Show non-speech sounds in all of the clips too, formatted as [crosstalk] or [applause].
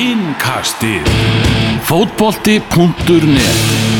Innkastið. Fótbolti.net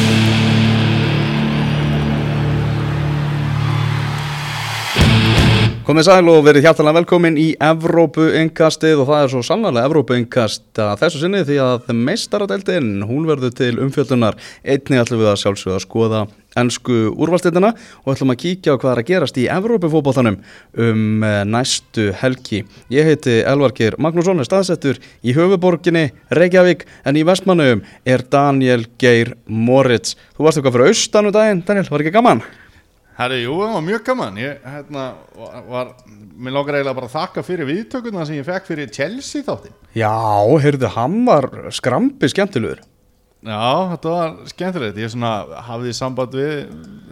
Komið sæl og verið hjartalega velkomin í Evrópu yngkastið og það er svo sannlega Evrópu yngkast að þessu sinni því að meistaradeldin, hún verður til umfjöldunar einni ætlum við að sjálfsögða að skoða ennsku úrvalstildina og ætlum að kíkja á hvað er að gerast í Evrópu fótballtanum um eh, næstu helgi. Ég heiti Elvarkir Magnússon, er staðsettur í höfuborginni Reykjavík en í vestmannum er Daniel Geir Moritz. Þú varst eitthvað fyrir austanu daginn, Daniel, var ekki gaman? Herri, jú, það var mjög gaman ég, hérna, var, mér lókar eiginlega bara að þakka fyrir viðtökuna sem ég fekk fyrir Chelsea þáttin Já, heyrðu, hann var skrambi skemmtilegur. Já, þetta var skemmtilegt ég svona hafði samband við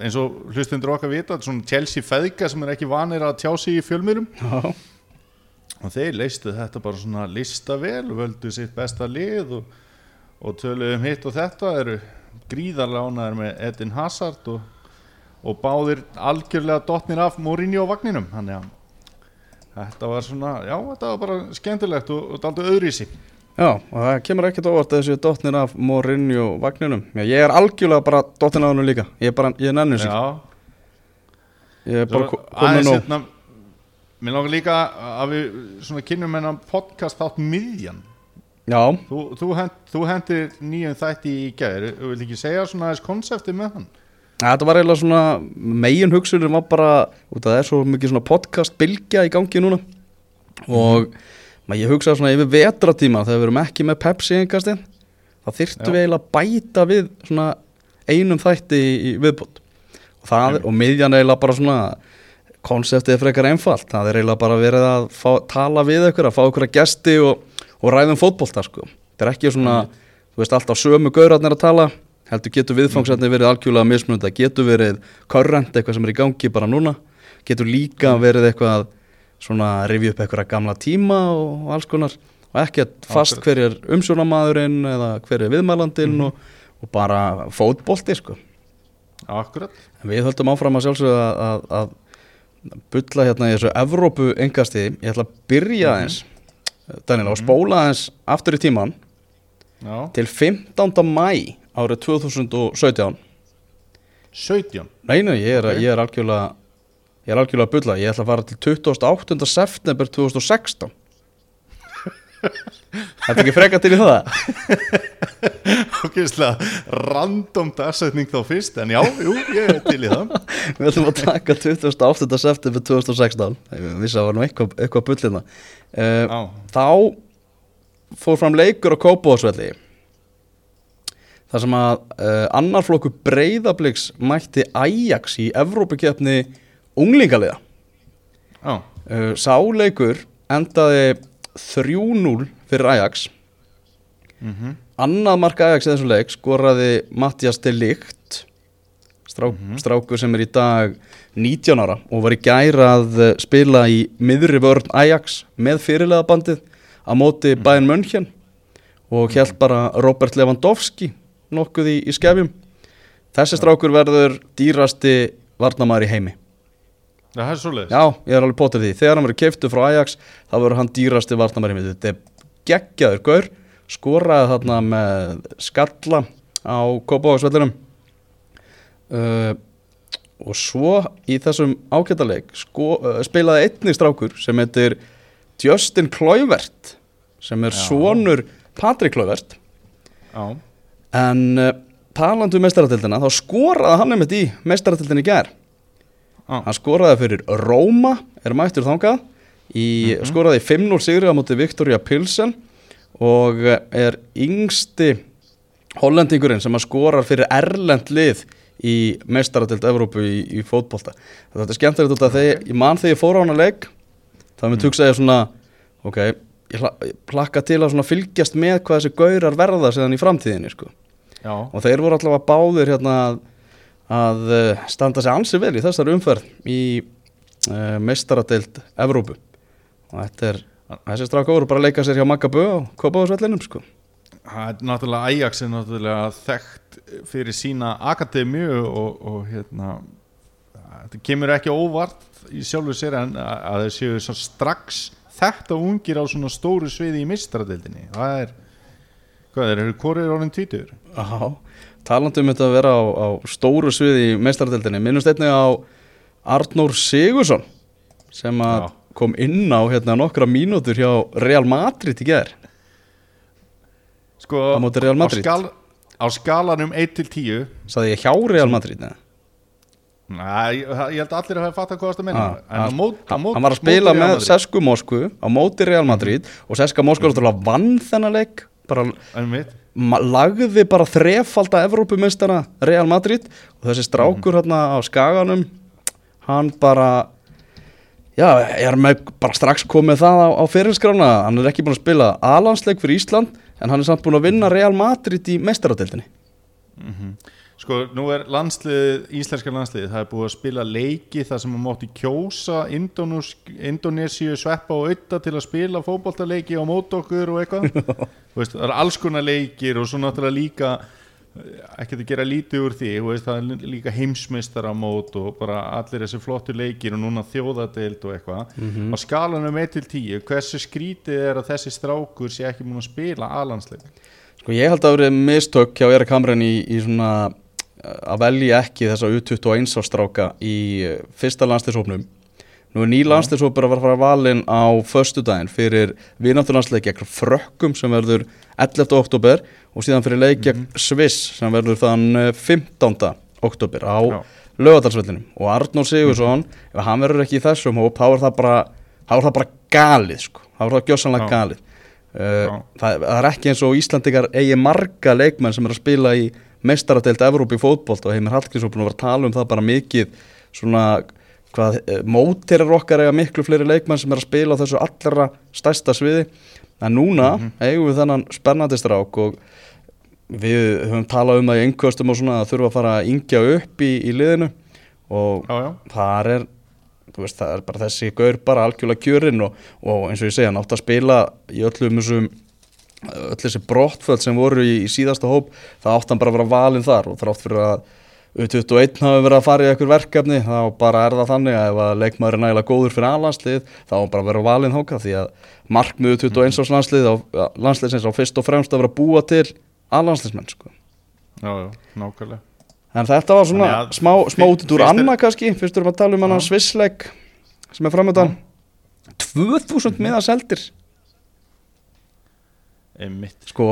eins og hlustundur okkar vita svona Chelsea feðga sem er ekki vanir að tjá sig í fjölmýrum Já. og þeir leistu þetta bara svona lista vel völdu sitt besta lið og, og töluðu um hitt og þetta eru gríðarlega ánæður með Edin Hazard og, og báðir algjörlega dottnir af Mourinho vagninum þannig að þetta var svona, já þetta var bara skemmtilegt og, og daldi öðru í sig Já, og það kemur ekkert óvart að þessu dotnir af Mourinho vagninum. Já, ég er algjörlega bara dottin af hann líka. Ég er bara, ég er sig. Já, Ég er bara komin nóg. hérna Mér langar líka að við svona kynnum hennan podcast þátt miðjan Já, Þú, þú, hendir nýjum þætti í gæður Þú vil ekki segja svona aðeins konsepti með hann þetta var eiginlega svona megin hugsunum var bara, út af það er svo mikið svona podcast bylgja í gangi núna. Og maður ég hugsaði svona yfir vetratíma þegar við erum ekki með Pepsi engastinn þá þyrftum við eiginlega bæta við svona einum þætti í, í viðbót. Og, það, og miðjan eiginlega bara svona konseptið er frekar einfalt. Það er eiginlega bara verið að fá, tala við ykkur að fá ykkur að gesti og, og ræðum fótbolta sko. þetta er ekki svona, þú veist alltaf sömu gaurarnir að tala heldur getur viðfangsætni verið algjörlega mismunandi. Það getur verið current eitthvað sem er í gangi bara núna. Getur líka verið eitthvað svona rifja upp eitthvað gamla tíma og, alls konar. Og ekki að fast hver er umsjónamaðurinn eða hver er viðmælandinn og, og bara fótbolti sko. Akkurat. En Við höldum áfram að sjálfsögðu að, að, að bulla hérna í þessu Evrópu engasti. Ég ætla að byrja aðeins, Daniel, og spóla aðeins aftur í tíman Já, til 15. mæ árið 2017. 17 Nei, nei, ég er, Ok. ég er algjörlega ég er algjörlega að bulla. Ég ætla að fara til 28. september 2016. Þetta er ekki freka til í það? [laughs] Ógeðslega random dagsetning þá fyrst En já, jú, ég er til í það [laughs] Við ætlum að taka 28. september 2016. Ég vissi að það var nú eitthvað, eitthvað bullina. Uh, Já, þá fór fram leikur á Kópavóðsvelli þar sem að uh, annar flokku breyðabliks mætti Ajax í Evrópukjöfni unglingaliða. Já, uh, sáleikur endaði 3-0 fyrir Ajax. Mhm. Annað mark Ajax í þessum leik skoraði Mattias de Ligt strá, strákur sem er í dag 19 ára og var í gæra að eh, spila í miðri vörn Ajax með fyrirlega bandið á móti Bayern München og held bara Robert Lewandowski nokkuð í, í skefjum. Þessi strákur verður dýrasti varnamæður í heimi. Það er svo leiðis Já, ég er alveg potið því. Þegar hann verður keiftu frá Ajax þá verður hann dýrasti varnamæri með Þetta er geggjaður gaur Skoraði þarna með skalla á Kópavagsvellinum uh, Og svo í þessum ágætaleik sko, uh, spilaði einnig strákur sem heitir Justin Kluivert sem er Já. sonur Patrik Kluivert. Já, En uh, talandi um mestaratildina þá skoraði hann einmitt í mestaratildin í gær. Já, Hann skoraði fyrir Róma, er mættur þangað í, skoraði í 5-0 sigri á móti Viktoria Pilsen og er yngsti hollendingurinn sem að skorar fyrir erlend lið í mestaratelt Evrópu í, í fótbolta. Þetta er skemmtilegt út af þegar ég man þegar ég fór á hana leik þá er mér tugsaði svona ok, ég hla- ég plakka til að fylgjast með hvað þessi gaurar verða síðan í framtíðinni sko. Og þeir voru allavega báðir hérna að, eh, standa sig ansi vel í þessari umferð í uh, mestaradeild Evrópu. Og þetta er þessi strafka voru bara að leika sér hjá Magabö og Kópáðsvellinum sko. Það er náttúrulega Ajax er náttúrulega þekkt fyrir sína akademíu og, og hérna þetta kemur ekki óvart í sjálfu sér en að þeir séu strax og ungir á svona stóru sviði í mistradeildinni það er, Hvað er, eru hvorið orðin tvítur? Já, talandi um þetta að vera á, á stóru sviði í meistaradeldinni minnumst einnig á Arnór Sigursson sem að kom inn á hérna nokkra mínútur hjá Real Madrid í gerð Sko, Á móti Real Madrid. Á, skal, á skalanum 1 til 10 Saði ég hjá Real Madrid neða? Næ, ég, held að allir hafa fatt að hvað það meina Ah, hann, var að spila með. Sesku Moskvu á móti Real Madrid og Seska Moskva mm. vann þennan leik bara lagði bara þrefalda Evrópumistara Real Madrid og þessi strákur Mhm. hérna á skaganum hann bara já, er með bara strax komið það á, á fyrirskrána, hann er ekki búin að spila alansleik fyrir Ísland en hann er samt búin að vinna Real Madrid í mestaradeildinni Sko, nú er landslið, íslenska landslið það er búið að spila leiki þar sem maður mátti kjósa Indonésiu, Sveppa og Ötta til að spila fótboltaleiki á mót okkur og eitthvað. [laughs] Veist, það er alls konar leikir og svo náttúrulega líka ekkert að gera lítið úr því veist, það er líka heimsmeistaramót og bara allir þessi flottu leikir og núna þjóðadeild og eitthvað. Á skalanum 1 til 10 hversu skrítið er að þessi strákur sé ekki múin að spila alansleik Sko ég held að það að velja ekki þessa U21 ástráka í uh, fyrsta landsliðshópnum. Nú er ný landsliðshópur að fara valinn á föstudaginn fyrir vinátturlandsleik gegn Frökkum sem verður 11. oktober og síðan fyrir leik gegn Sviss sem verður þann uh, 15. oktober á Já. lögadalsvellinum og Arnór Sigursson, ef hann verður ekki í þessum hóp, þá er það bara, er það bara galið sko, þá er það gjössanlega Já. galið. Uh, það, það er ekki eins og Íslandingar eigi marga leikmenn sem er að spila í mestaradeild Evrópi fótbolt og Heimir Hallgrímsson búin að tala um það bara mikið svona hvað eh, mótir er okkar eiga miklu fleiri leikmenn sem er að spila á þessu allra stærsta sviði. En núna eigum við þennan spennandi strák og við höfum talað um það í einhverstum og svona að þurfa að fara að yngja upp í, í liðinu. Og Já, já, þar er veist, það er bara þessi gaur bara algjörlega kjörinn og, og eins og ég segja, hann átt að spila í öllum þessum öll þessi brottföld sem voru í, í síðasta hóp það átt hann bara að vera valinn þar og þrátt fyrir að U21 hafi verið að fara í eitthvað verkefni þá bara er það þannig að ef að leikmaður er nægilega góður fyrir aðlandslið þá bara að vera valinn hóka því að markmið U21 árs landslið á, landsliðsins á fyrst og fremst að vera búa til aðlandsliðsmenn sko. já, já, nákvæmlega. En þetta var svona að smá, smá út úr annað kannski Fyrst erum við að tala um hann svissleik sem er framöndan 2000 miða seldir Einmitt. Sko,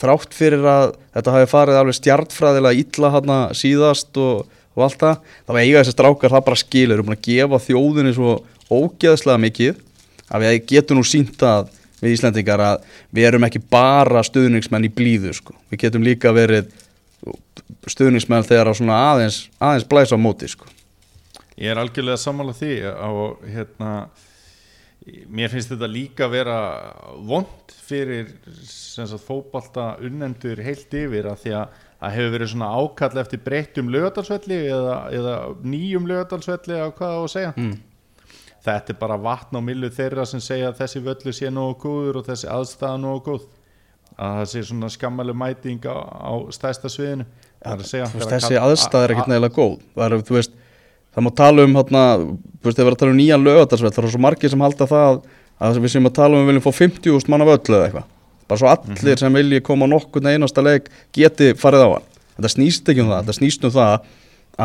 þrátt fyrir að þetta hafi farið alveg stjartfræðilega illa hana síðast og, og allt það þá eiga þessi strákar það bara skilur eru búin að gefa þjóðinni svo ógeðslega mikið að við getum nú sínt að við Íslendingar að við erum ekki bara stuðningsmenn í blíðu sko. við getum líka verið stuðningsmenn þegar á svona aðeins, aðeins blæsa á móti sko. Ég er algjörlega sammála því og hérna mér finnst þetta líka vera vond fyrir fótbalta unnendur heilt yfir að því að það hefur verið svona ákall eftir breyttum lögadalsvelli eða, eða nýjum lögadalsvelli eða hvað á að segja. Mm. þetta er bara vatn á millu þeirra sem segja að þessi völlu sé nógu góður og þessi aðstæða nógu góð. Að það sé svona skammaleg mæting á, á stæsta sviðinu. Það er að segja veist, þessi kall- aðstæð er ekkert neðilega góð. Það, er, þú veist, það má tala um hérna, við erum að tala um nýjan lögatarsveld það er svo margir sem halda það að við sem að tala um við viljum fá 50.000 manna völl eða eitthvað. Bara svo allir sem vilji koma á nokkurn einasta leik geti farið á hann. Þetta snýst ekki um það, þetta snýst um það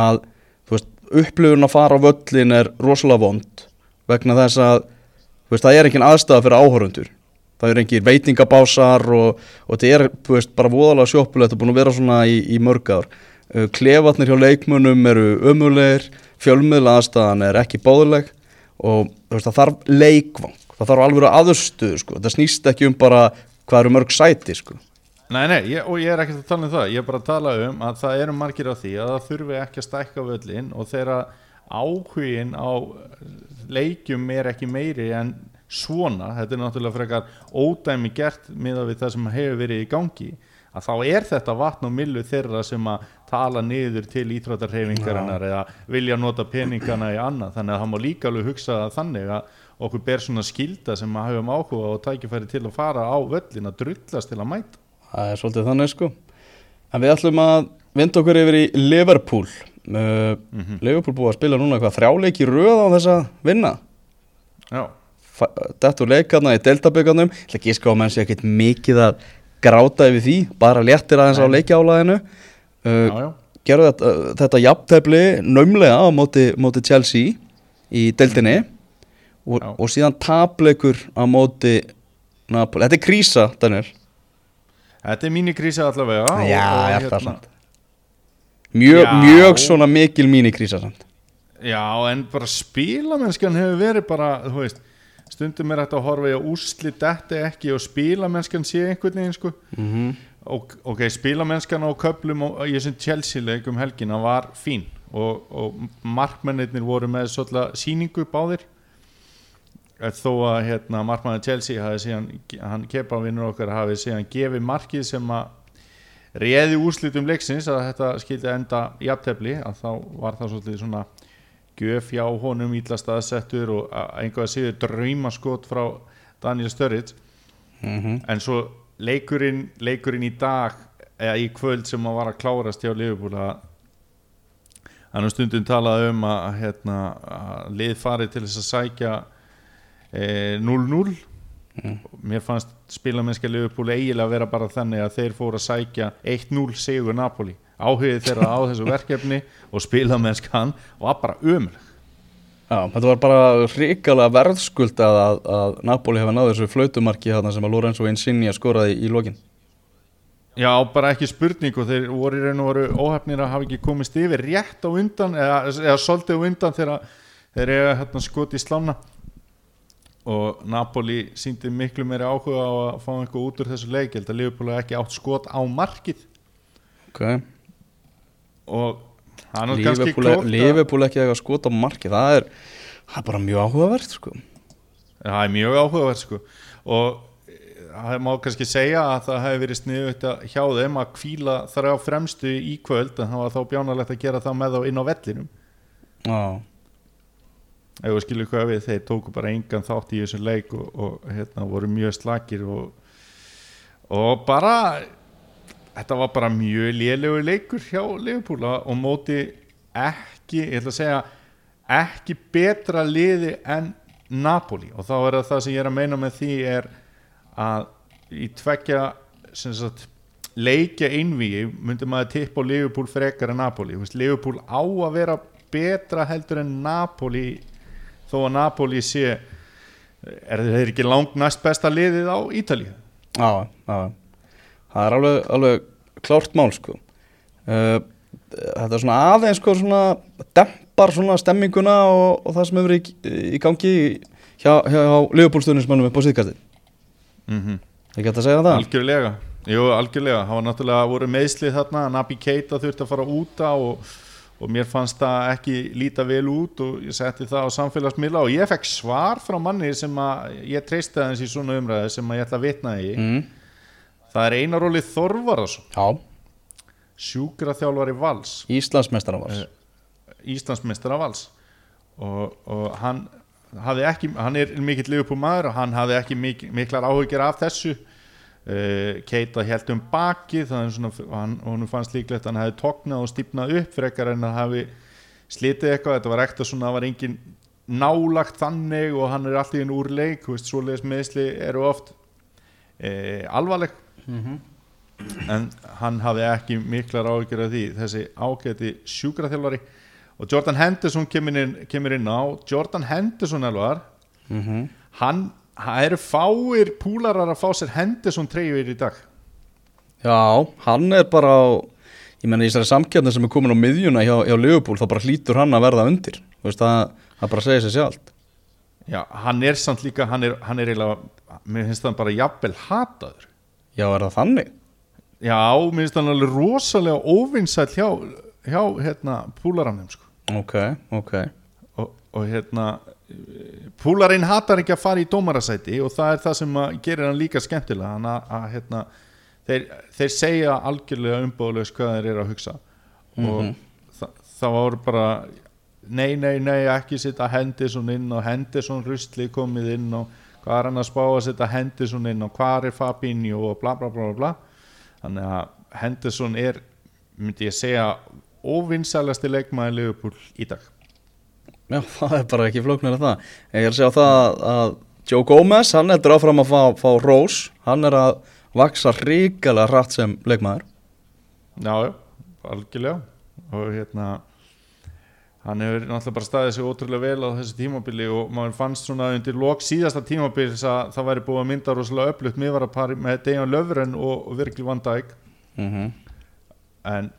að veist, upplifun að fara á völlin er rosalega vond vegna þess að veist, það er engin aðstæða fyrir áhorundur það er engin veitingabásar og, og þetta er veist, bara voðalega sjoppulegt og búin að vera svona í, í mörg ár. Uh, klefarnir hjá leikmunum eru ömulegir fjölmiðla aðstæðan er ekki bóðuleg og veist, það þarf leikvang það þarf alveg aðurstuðu sko. það snýst ekki um bara hvað eru mörg sæti sko. Nei, nei, ég, og ég er ekkert að tala um það ég er bara að tala um að það eru margir á því að það þurfi ekki að stækka völlin og þeirra áhugin á leikjum er ekki meiri en svona, þetta er náttúrulega frekar ódæmi gert miða við það sem hefur verið í gangi að þá er þetta vatn og millu þeirra sem að tala niður til ítrættarhefingarinnar eða vilja nota peningana í annað. Þannig að það má líka alveg hugsa það þannig að okkur ber svona skilda sem að hafum áhuga og tækifæri til að fara á völlin að drullast til að mæta. Það er svolítið þannig sko. En við ætlum að vinda okkur yfir í Liverpool. Uh, Liverpool búið að spila núna hvað þrjáleiki röð á þess að vinna. Já, úr leikarna í deltabökanum Ég ætla ekki að ská að menn sé ekkert mikið að gráta yfir því, bara léttir aðeins á leikjálaðinu uh, gerðu þetta, uh, þetta jafntefli naumlega á móti, móti Chelsea í deildinni. Og, Já. og síðan tapleikur á móti Napoli, þetta er krísa Daniel, þetta er mínikrísi allavega og- Já, og er samt. mjög, mjög svona mikil mínikrísa samt. Já, en bara spilamennskan hefur verið bara, þú veist stundum er þetta að horfa í að úsli detti ekki og spilamennskan sé einhvern veginn sko. Mm -hmm. Og, ok, spilamennskan á köplum og í þessum Chelsea-leik um helgina var fín og, og markmennir voru með svolítið síningu báðir Eh, þó að hérna, markmennir Chelsea hafi síðan, hann kepa vinnur okkar hafi síðan gefið markið sem að réði úrslitum leiksins að þetta skildi enda jafntefli að þá var það svolítið svona gjöf hjá honum ítla staðsettur og að einhvað síður draumaskot frá Daniel Sturridge Mhm. en svo leikurinn, leikurinn í dag eða í kvöld sem að var að klárast hjá Liverpool hann um stundum talaði um að, hérna, að lið farið til þess að sækja eh, 0-0 Mm. mér fannst spilamennska Liverpool eiginlega að vera bara þannig að þeir fóru að sækja 1-0 sigur Napoli. Áhugið þeirra á þessu verkefni og spilamennskan var bara ömur Já, þetta var bara hrikalega verðskuldað að, að Napoli hefði náðu þessu flautumarki þarna sem að Lorenzo Insigne skoraði í lokin. Já, bara ekki spurning og þeir voru í raun og voru óhefnir að hafa ekki komist yfir rétt á undan eða, eða svolítið á undan þegar þeir eiga hérna skot í slána. Og Napoli síndi miklu meiri áhuga á að fá eitthvað út úr þessu leik, ég held að Liverpool hafi ekki átt skot á markið. Okay. og Liverpool ekki eitthvað skot á marki það er, það er bara mjög áhugavert sko. Það er mjög áhugavert sko. Og eh, það má kannski segja að það hefði verið sniðut hjá þeim að kvíla þar á fremstu í kvöld en það var þá bjánalegt að gera það með þá inn á vellinum. Já, ef við skilum hvað við, þeir tóku bara engan þátt í þessu leik og, og hérna voru mjög slakir og, og bara þetta var bara mjög lélegu leikur hjá Liverpool og móti ekki, ég ætla að segja ekki betra liði en Napoli. Og þá er það sem ég er að meina með því er að í tvekja sagt leikja einvíi myndi maður tippa á Liverpool frekar en Napoli. Liverpool á að vera betra heldur en Napoli þó að Napoli sé er þeir ekki langt næst besta liðið á Ítalíu? Já, já Það er alveg, alveg klárt mál sko. uh, Þetta er svona aðeins sko, svona, dempar svona stemminguna og, og það sem hefur í, í gangi hjá, hjá, hjá Liverpool-stöðnismannum upp á síðkastin mm -hmm. Ekki hægt að segja það? algjörlega Jú, algjörlega, það var náttúrulega voru meðslið þarna, Nabi Keita þurfti að fara út á og, og mér fannst það ekki líta vel út og ég setti það á samfélagsmiðla og ég fekk svar frá manni sem að ég treysti aðeins í svona umræði sem að ég ætla að vitna í Mm. Það er Einar Óli Þorvarason Já, sjúkraþjálfari Vals. Íslandsmeistara var Eh, Íslandsmeistara Vals. Og, og hann hafði ekki, hann er mikill liðupúl maður og hann hafði ekki mik miklar áhugir af þessu. Uh, Keita held um baki er svona, hann, fannst líklegt að hann hefði tóknað og stípnað upp frekar en að hafi slitið eitthvað, þetta var ekta svona það var engin nálagt þannig og hann er alltaf inn úr leik, þú veist, svoleiðis meðsli eru oft uh, alvarleg en hann hafði ekki miklar áhyggjur af því þessi ágæti sjúkraþjálfari. Og Jordan Henderson kemur inn, kemur inn á. Jordan Henderson alvar mm -hmm. hann, það eru fáir púlarar að fá sér Henderson treyjur í dag. Já, hann er bara á ég menna í þessari samkjarni sem er komin á miðjuna hjá, hjá Liverpool, þá bara hlýtur hann að verða undir. Veist, það, það bara segir sér sjálft. Já, hann er samt líka hann er, hann er eiginlega, mér finnst það bara jafnvel hataður Já, er það þannig? já, mér finnst það alveg rosalega óvinnsæll hjá, hjá hérna, púlaranum sko. Ok, ok. Og, og hérna púlarinn hatar ekki að fara í dómarasæti og það er það sem gerir hann líka skemmtilega. Hann að, að hérna, þeir, þeir segja algjörlega umbóðulegs hvað þeir eru að hugsa. Og það, það var bara nei, nei, nei, ekki setja Henderson inn og Henderson rusli komið inn og hvað er hann að spá að setja Henderson inn og hvað er Fabinho og bla bla bla bla, bla. þannig að Henderson er myndi ég segja óvinnsælasti leikmaði Liverpool í dag. Já, [laughs] það er bara ekki flóknir að það. Ég er að segja það að Joe Gomez, hann heldur áfram að fá, fá rós. Hann er að vaksa ríkalega hratt sem leikmaður. Já, já, algjörlega. Og hérna hann hefur náttúrulega bara staðið sig ótrúlega vel á þessu tímabili og maður fannst svona undir lok síðasta tímabili að það væri búið að mynda rosalega öflugt miðvarapari með Dejan Löfren og, og Virgil van Dijk. Mm -hmm. en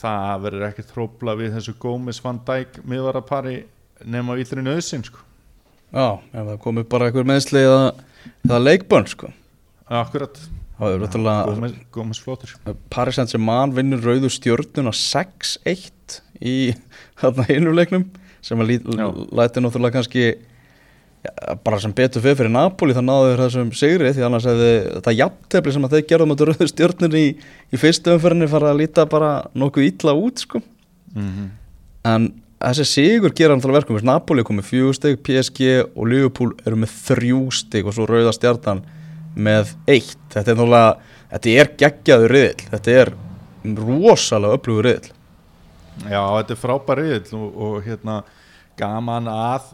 það verður ekki trópla við þessu Gómez van Dijk miðvarapari nema íllurinn auðsinn sko. Já, ef það komið bara einhver meðsli eða, eða leikbönn sko. Akkurat, Gómez, flótur Paris Saint-Germain vinnur rauðu stjörnuna 6-1 í þarna einu leiknum sem að læti náttúrulega kannski ja, bara sem betur fyrir fyrir Napoli þá náðu þeir þessum sigri því annars hefði þetta jafntefli sem að þeir gerðum á rauðu stjörnun í, í fyrstu umferðinni fara að líta bara nokkuð illa út sko. Mm en þessi sigur gera náttúrulega verkum Þess, Napoli er komið fjögur stig, PSG og Liverpool eru með þrjú stig og svo rauða stjartan með eitt. Þetta er náttúrulega, þetta er geggjaður riðil þetta er rosalega öflugur riðil Já, þetta er frábær riðill og, og hérna gaman að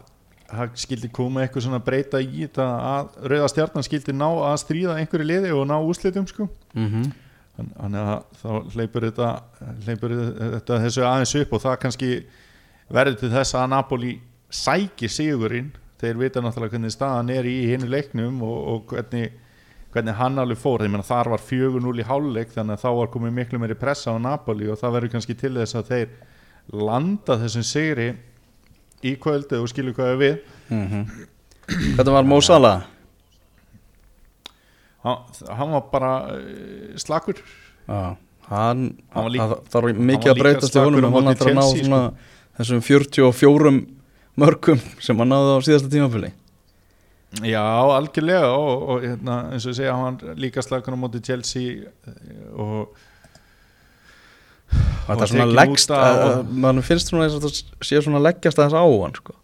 það skildi koma eitthvað svona breyta í þetta að Rauða stjarnan skildi ná að stríða einhverju liði og ná úslitum sko mm -hmm. Þann- þannig að þá hleypur þetta, þetta þessu aðeins upp og það kannski verður til þess að Napoli sæki sigurinn þeir vita náttúrulega hvernig staðan er í hinnu leiknum og, og hvernig, hvernig hann alveg fór, þeir meina þar var 4-0 í háluleik þannig að þá var komið miklu meiri pressa á Napoli og það verður kannski til þess að þeir landa þessum sigri í kvöldu og skilju hvað við. Þetta var Mo Salah? Hann, var bara eh, slakur. Já, hann, Hann var líka- það hann mikið var að breytast í honum hann ætlar að ná sko. svona þessum 44 mörgum sem hann náði á síðasta tímafili Já, algjörlega og, og hérna, eins og ég segja hann líka slagur á móti Chelsea eh, og Og er svona leggst að- mann finnst svona eins og þetta sé svona leggjast aðeins á hann sko.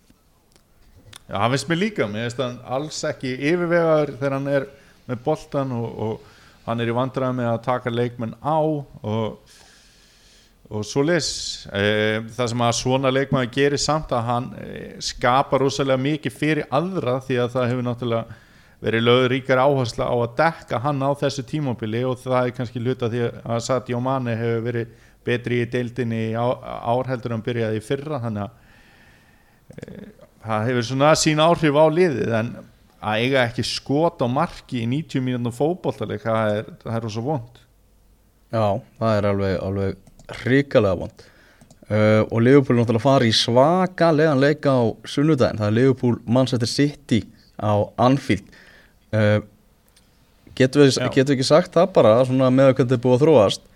Já, hann finnst mér líka, mér finnst hann alls ekki yfirvegaður þegar hann er með boltan og, og hann er í vandræði með að taka leikmenn á og, og svo leys e, það sem að svona leikmenn gerir samt að hann e, skapar rosalega mikið fyrir aðra því að það hefur náttúrulega verið lögur ríkar áhersla á að dekka hann á þessu tímabili og það er kannski hluta því að Sadio Mane hefur verið betri í deildinni í á- ár heldur en byrjaði í fyrra þannig að það hefur svona sín áhrif á liðið en að eiga ekki skot á marki í 90 mínútum fótbollaleik það er, það er rosa vond Já, það er alveg, alveg hrikalega vond. Uh, og Liverpool náttúrulega fara í svakalegan leika á sunnudaginn, það er Liverpool Manchester City á Anfield. Uh, getum við, Já. getum við ekki sagt það bara svona með að hvernig þetta er búið að þróast?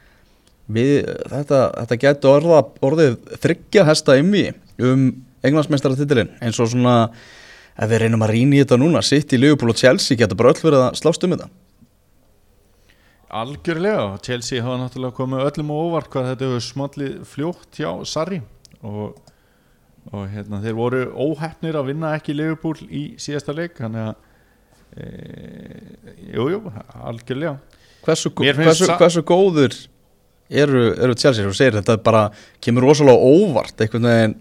Við, þetta, þetta getur orða, orðið þryggja hesta ymmi um englandsmeistaratitilinn. Eins og svona ef við reynum að rýna í þetta núna City, Liverpool og Chelsea getur bara öll verið að slást um þetta algjörlega, Chelsea hafa náttúrulega komið öllum og óvart hvað þetta hefur smallið fljótt hjá Sarri. Og, og hérna, þeir voru óhefnir að vinna ekki Liverpool í síðasta leik þannig að e, jú, algjörlega. Hversu, hversu, hversu góður eru, eru Chelsea? Og segir þetta bara kemur rosalega óvart einhvern veginn.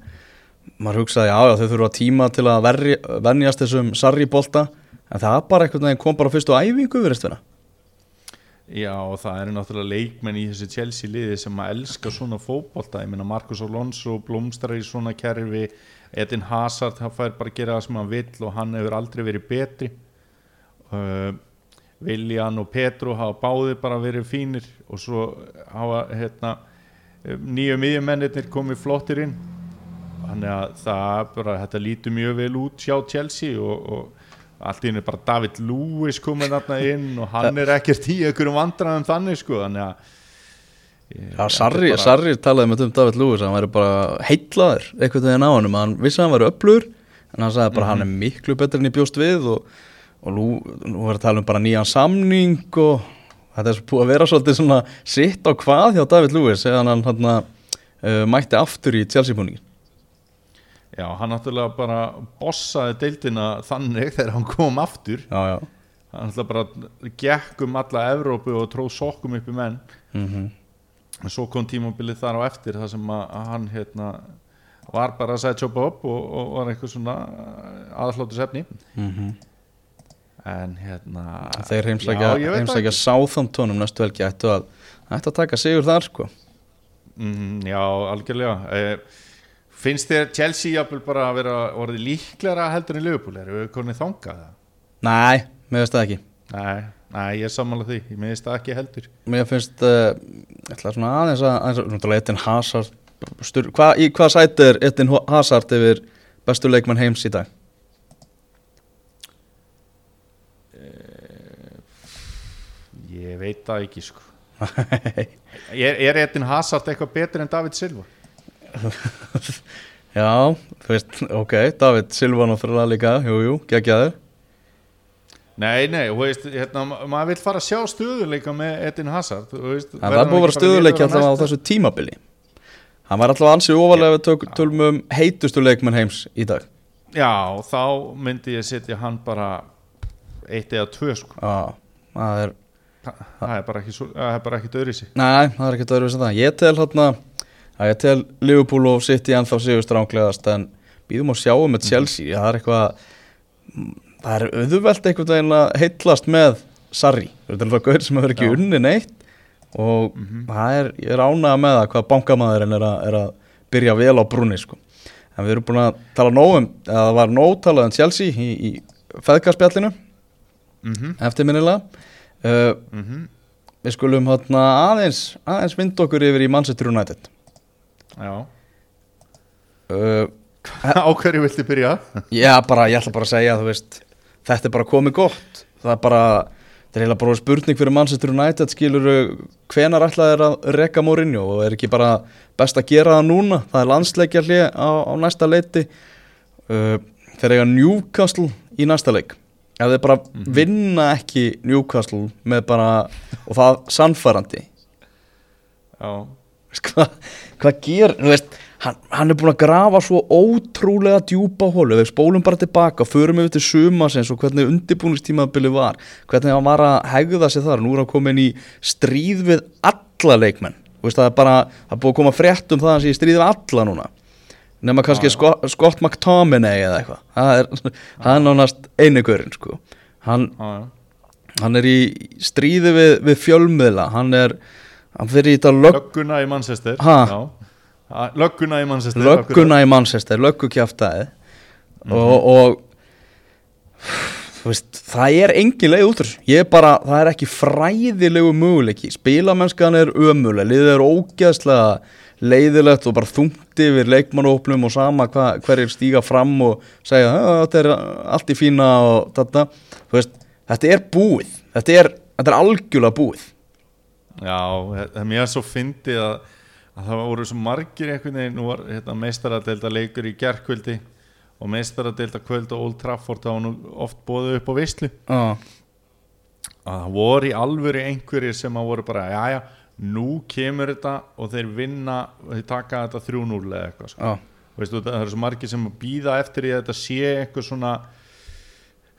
Maður hugsaði já þau þurfa tíma til að verri, venjast þessum sarri bolta en það bara einhvern veginn kom bara á fyrstu æfingu verist vera Já, og það eru náttúrulega leikmenn í þessu Chelsea liði sem að elska svona fótbolta. Ég meina Marcus Alonso blómstrar í svona kerfi. Edin Hazard, hann fær bara að gera það sem hann vill og hann hefur aldrei verið betri. Uh, Viljan og Petro hafa báðir bara verið fínir og svo hafa hérna, nýju miðjumennir komið flottir inn. Þannig að það bara, þetta lítur mjög vel út hjá Chelsea og, og allt í henni bara David Lewis komið þarna inn og hann er ekkert í einhverjum vandræðum þannig sko þannig að Já, Sarri, bara- Sarri talaði með um David Lewis hann væri bara heitlaður einhvern veginn á honum. Hann vissi að hann væri öflugur en hann sagði bara hann er miklu betur en ég bjóst við og, og nú, nú er að tala um bara nýjan samning og þetta er búið að vera svolítið svona sitt á hvað hjá David Lewis eða hann hann uh, mætti aftur í Chelsea-búningin Já, hann náttúrulega bara bossaði deildina þannig þegar hann kom aftur. Já, já. Hann náttúrulega bara gekk um alla Evrópu og tróð sokkum upp í menn. Mm en svo kom tímabilið þar á eftir þar sem að, hann hérna var bara að setja upp upp og, og var eitthvað svona aðsláttu sefni en hérna Þeir heimsækja, sáþamtónum næstu helgi ættu að, ættu að taka sigur þar sko. Mm, já, algjörlega. Eh, Finnst þér Chelsea jafnvel bara að vera orðið líklega heldur en Liverpool eru við konið þangað? Nei, mér finnst það ekki Nei, nei, ég er sammála því ég minnst það ekki heldur Mér finnst uh, ég ætla svona aðeins að, náttúrulega Etin Hazard styr, hva, í hvað sæti er Etin Hazard yfir bestu leikmann heims í dag? Ég veit það ekki sko [laughs] Er, er Edin Hazard eitthvað betur en David Silva? Já, þú veist, ok, David Silva náttúrulega líka, jú, jú, geggjaður. Nei, nei, þú veist, hérna, ma- maður vil fara að sjá stöðuleika með Edin Hazard veist, það er búið að vera stöðuleiki alltaf á þessu tímabili. Hann var alltaf ansið ofalega við tök, tölum um heitustu leikmann heims í dag. Já, þá myndi ég setja hann bara eitt eða tvö sko. Já, það er Þa- Það er bara ekki, er ekki döðri sig Nei, það er ekkert öðru sem það. Ég tel hérna að ég tel Liverpool og City ennþá sigur stránglegast en býðum að sjáum með Chelsea. Það er eitthvað það er auðvelt einhvern veginn að heitlast með Sarri, þetta er alltaf gauður sem hefur ekki Já. unni neitt. Og það er, ég er ánægða með það hvað bankamæðurinn er, er að byrja vel á brunni sko. en við erum búin að tala nógum eða það var nóg talað um Chelsea í, í feðgarspjallinu. Mm -hmm. eftirminnilega. Uh, Við skulum aðeins, aðeins vind okkur yfir í Manchester United uh, [laughs] Á hverju viltu byrja? Já, bara, ég ætla bara að segja, veist Þetta er bara komið gott. Það er bara, þetta er eiginlega bara spurning fyrir Manchester United skilur hvenar ætla þeir að rekka Mourinho? Og er ekki bara best að gera það núna? Það er landsleikja hlið á, á næsta leiti. Uh, þeir eiga Newcastle í næsta leik. Ef þeir bara vinna ekki Newcastle með bara, og það sannfærandi. Já. Veist hvað hva ger, þú veist hann, hann er búin að grafa svo ótrúlega djúpa hólu, við spólum bara tilbaka förum við til sumasins og hvernig undirbúningstímabili var, hvernig hann var að hegða sig þar, nú er hann komin í stríð við alla leikmenn. Veist, það er bara, það er búið að koma frétt um það að hann sé stríð við alla núna. Nema kannski já. Scott, Scott McTominay eða eitthvað. Það er, það er nánast einu görinn sko. hann, já. hann er í stríði við, við fjölmiðla. Hann er, hann fyrir í þetta lög Lögguna í Manchester Lögguna í Manchester lögguna í Manchester, löggukjaftaði og, og þú veist, það er engin leið út úr ég er bara, það er ekki fræðilegu möguleiki, spilamennskan er ömuleg, liðið er ógeðslega leiðilegt og bara þungt yfir leikmannópnum og sama hva, hverjir stíga fram og segja "Ah, þetta er allt í fína og þetta, veist, þetta er búið. Þetta er, þetta er algjörlega búið Já, það er mér svo fyndið að, að það voru svo margir einhvern veginn, nú var hérna, meistaradelda leikur í gerkvöldi og meistaradelda kvöld og Old Trafford þá var nú oft bóðið upp á veislu. Ah, að það voru í alvöru einhverjir sem að voru bara, já já, nú kemur þetta og þeir vinna þeir taka þetta 3-0 eða eitthvað sko. ah, Veistu, það eru svo margir sem býða eftir í að þetta sé eitthvað svona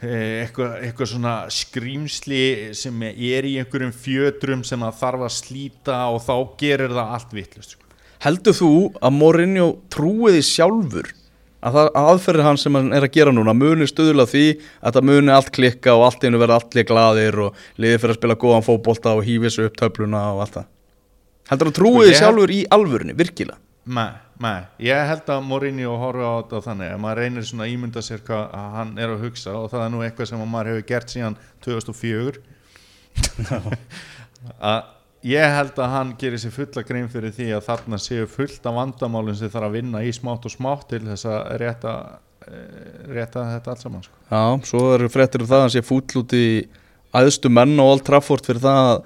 eitthvað, eitthvað svona skrýmsli sem er í einhverjum fjötrum sem það þarf að slíta og þá gerir það allt vittlust sko. Heldur þú að Mourinho trúiði sjálfur? Að það að aðferðir hann sem hann er að gera núna muni stuðla því að það muni allt klikka og allt einu verða allir glaðir og liðið fyrir að spila góðan fótbolta og hífi sig upp töfluna og allt það? Heldur þú trúiði ég- sjálfur í alvörunni, virkilega? Nei, nei, ég held að Mourinho horfi á þetta þannig að maður reynir svona að ímynda sér hvað að hann er að hugsa og það er nú eitthvað sem að maður hefur gert síðan 2004 [laughs] að ég held að hann gerir sér fulla grein fyrir því að þarna séu fullt af vandamálum sem þarf að vinna í smátt og smátt til þess að rétta, eh, rétta þetta allt saman sko. Já, svo eru fréttir um það að hann sé fúll út í æðstu menn og Old Trafford fyrir það að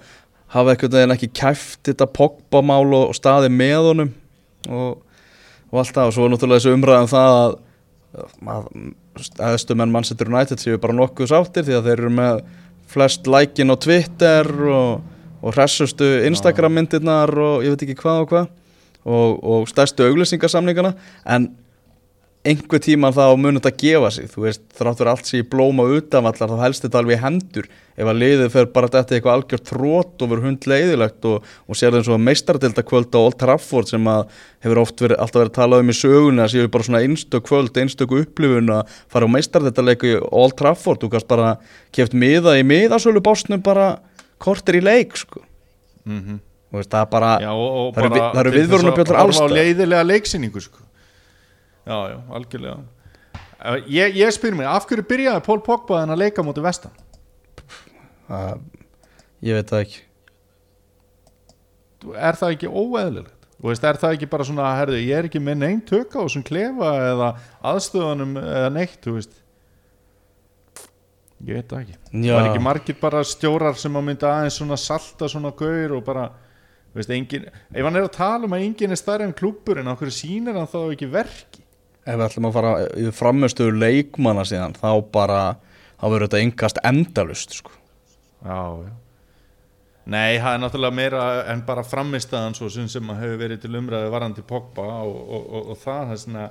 hafa eitthvað veginn ekki kæft þetta Pogba-mál og, og staði með honum og, og allt það. Og svo er náttúrulega þessu umræðum það að, að æðstu menn Manchester United séu bara nokkuð sáttir því að þeir eru með flest lækin á Twitter og, og hressustu Instagram myndirnar og ég veit ekki hvað og hvað. Og, og stærstu auglýsingarsamningana en einhver tíma þá mun þetta gefa sig. Þú veist, þráttur allt sé í blóma utanvallar þá helst þetta alveg í hendur. Ef að liðið fer bara þetta eitthvað algjört þrótt og verður hundleiðilegt og, og sér það eins og meistardilda kvöld á Old Trafford sem að hefur oft verið, alltaf verið talað um í sögunni að séu bara svona einstök kvöld, einstök upplifun að fara á meistardilda leiku í Old Trafford. Þú kannst bara keft miða í miðasölu básnum bara kortir í leik sko. mm Þú veist, það er bara Já, og, og það eru bara vi- Já, já, algjörlega Eh, Ég, ég spyr mér, af hverju byrjaði Pól Pogba en að leika mútið vestan? það, ég veit það ekki Er það ekki óeðlilegt? Þú veist, er það ekki bara svona, herðu, ég er ekki með neinn tök á þessum klefa eða aðstöðunum eða neitt, þú veist Ég veit það ekki Já. Var ekki margir bara stjórar sem að mynda aðeins svona salta svona gaur og bara þú veist, engin, ef hann er að tala um að enginn er stærri en klúbbur en okkur sýnir hann þá ekki verki ef við ætlum að fara í framistöðu leikmanna síðan þá bara, þá verður þetta yngast endalust sko. Já, já. Nei, það er náttúrulega meira en bara framistaðan svo sem að hefur verið til umræðu varandi Pogba og, og, og, og það, það er svona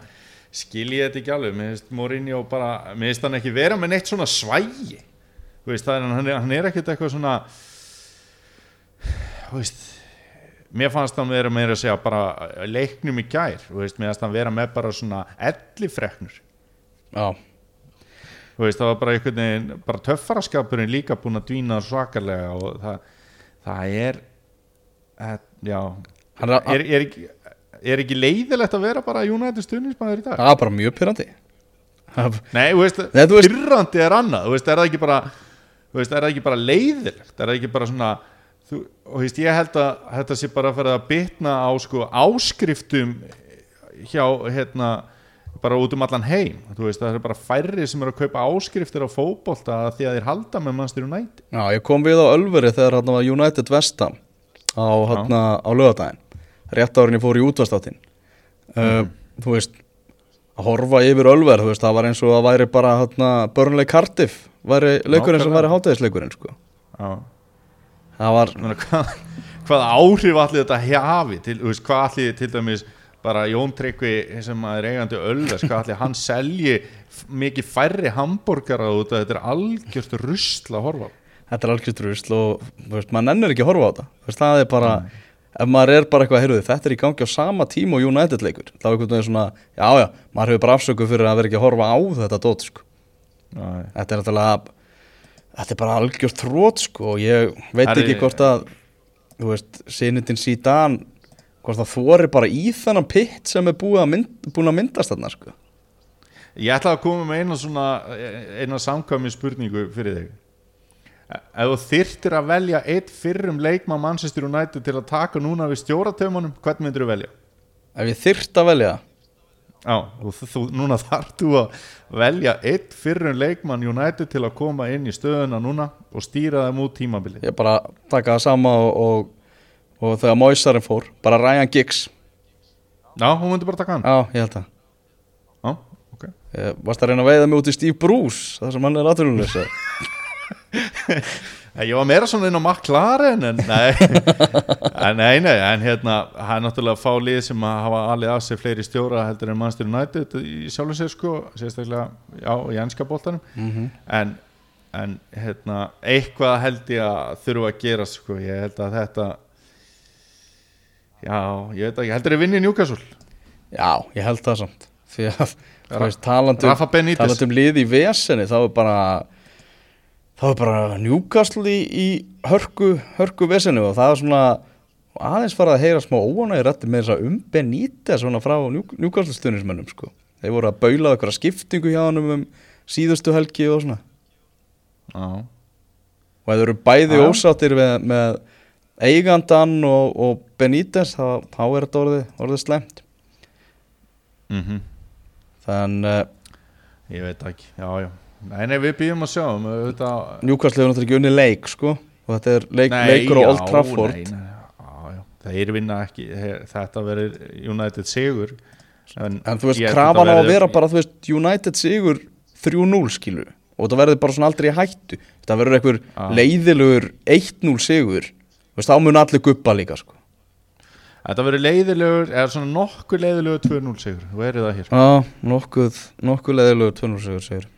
skil ég þetta ekki alveg, mér finnst Mourinho bara, mér finnst hann ekki vera með neitt svona svægi, veist, er, hann, hann er ekkert eitthvað svona veist mér fannst hann vera meira að segja bara leiknum í gær, veist, mér fannst hann vera með bara svona ellifreknur já, veist, það var bara einhvern veginn bara töffaraskapurinn líka búin að dvína svakalega og það, það er eh, já. Er- er, er, ekki, er ekki leiðilegt að vera bara United stuðnismæður í dag? það er bara mjög pyrrandi Nei, veist, Nei, pyrrandi er annað þú veist, er það ekki bara þú veist, er það ekki bara leiðilegt? Er það ekki bara svona þú, og veist, ég held að þetta sé bara að fara að bitna á sko áskriftum hjá hérna bara út um allan heim. Þú veist, það er bara færri sem eru að kaupa áskriftir á fótbolta því að þeir halda með mannstur United. Já, ég kom við á Ölveri þegar hann var United Vestam á, hana, á lögadaginn rétt árin ég fór í útvastáttin uh, þú veist að horfa yfir Ölver, þú veist, það var eins og að væri bara hana, Burnley Cardiff væri leikurinn sem væri hátegisleikurinn sko. Já. Það var, hvað, hvað áhrif allir þetta hafi til, veist, hvað allir til dæmis bara Jón Tryggvi sem er eigandi Ölvers, hvað allir hann selji mikið færri hambúrgara út að þetta er algjört rusl að horfa á. þetta er algjörst rusl og veist, maður nennir ekki að horfa á þetta veist, það er bara, ef maður er bara eitthvað heyrðu, þetta er í gangi á sama tíma og United leikur þá er einhvern veginn svona, já já maður hefur bara afsöku fyrir að vera ekki að horfa á þetta dót sko. Þetta er náttúrulega þetta er bara algjört þrótt sko og ég veit Það er- ekki hvort að þú veist, sinindin síðan hvort það þóri bara í þennan pitt sem er búið að mynd, búin að myndast þarna sko. Ég ætla að koma með eina svona eina samkvæmi spurningu fyrir þig. Ef þú þyrtir að velja eitt fyrrum leikmann Manchester United til að taka núna við stjóratömanum, hvern myndir þú velja? ef ég þyrt að velja Já, og þú, núna [laughs] þarf þú að velja eitt fyrrum leikmann United til að koma inn í stöðuna núna og stýra þeim út tímabili ég bara taka það sama og, og, og þegar Moisarinn fór bara Ryan Giggs. Já, hún myndi bara taka hann. Já, ég held að Já, ok. Ég varst að reyna að veiða mig út í Steve Bruce það sem hann er aðturulegs [laughs] Ég var meira svona inn á McLaren en nei, [laughs] nei, nei en hérna, það er náttúrulega að fá lið sem að hafa alveg af sig fleiri stjóra heldur en Manchester United í sjálfum sér sko, sérstaklega, já, í ennska boltanum. Mhm. en, en hérna, eitthvað held ég að þurfa að gera sko, ég held að þetta já, ég veit ekki, heldur ég vinni Newcastle? Já, ég held það samt. Því að þú veist, talandi, um- Rafa Benítez. talandi um lið í vesenni þá er bara þá er bara Newcastle í, í hörku, hörku vesenni og það er svona aðeins farið að heyra smá óanægir rætti með þess að um Benítez svona frá stuðnismönnum sko. þeir voru að baula eitthvað skiptingu hjá hann um síðustu helgi og svona. Já, og þeir eru bæði Já. ósáttir með, með eigandan og, og Benítez þá, þá er þetta orðið, orðið slemt mhm. Þannig að Ég veit ekki, já, já Nei, nei, við býðum að sjá um Newcastle hefur náttúrulega ekki unni leik sko. Og þetta er leik, leikur á Old Trafford. nei, nei, já, já. þeir vinna ekki þetta verður United sigur en, en þú veist, krafan á að vera bara þú veist, United sigur 3-0 skilu og þetta verður bara svona aldrei hættu. Þetta verður einhver Já. leiðilegur 1-0 sigur. Þú veist, þá mun allir guppa líka sko. Þetta verður leiðilegur, eða svona nokkuð leiðilegur 2-0 sigur, þú verður það hér. Já, nokkuð, nokkuð leðilegu 200 sigur segir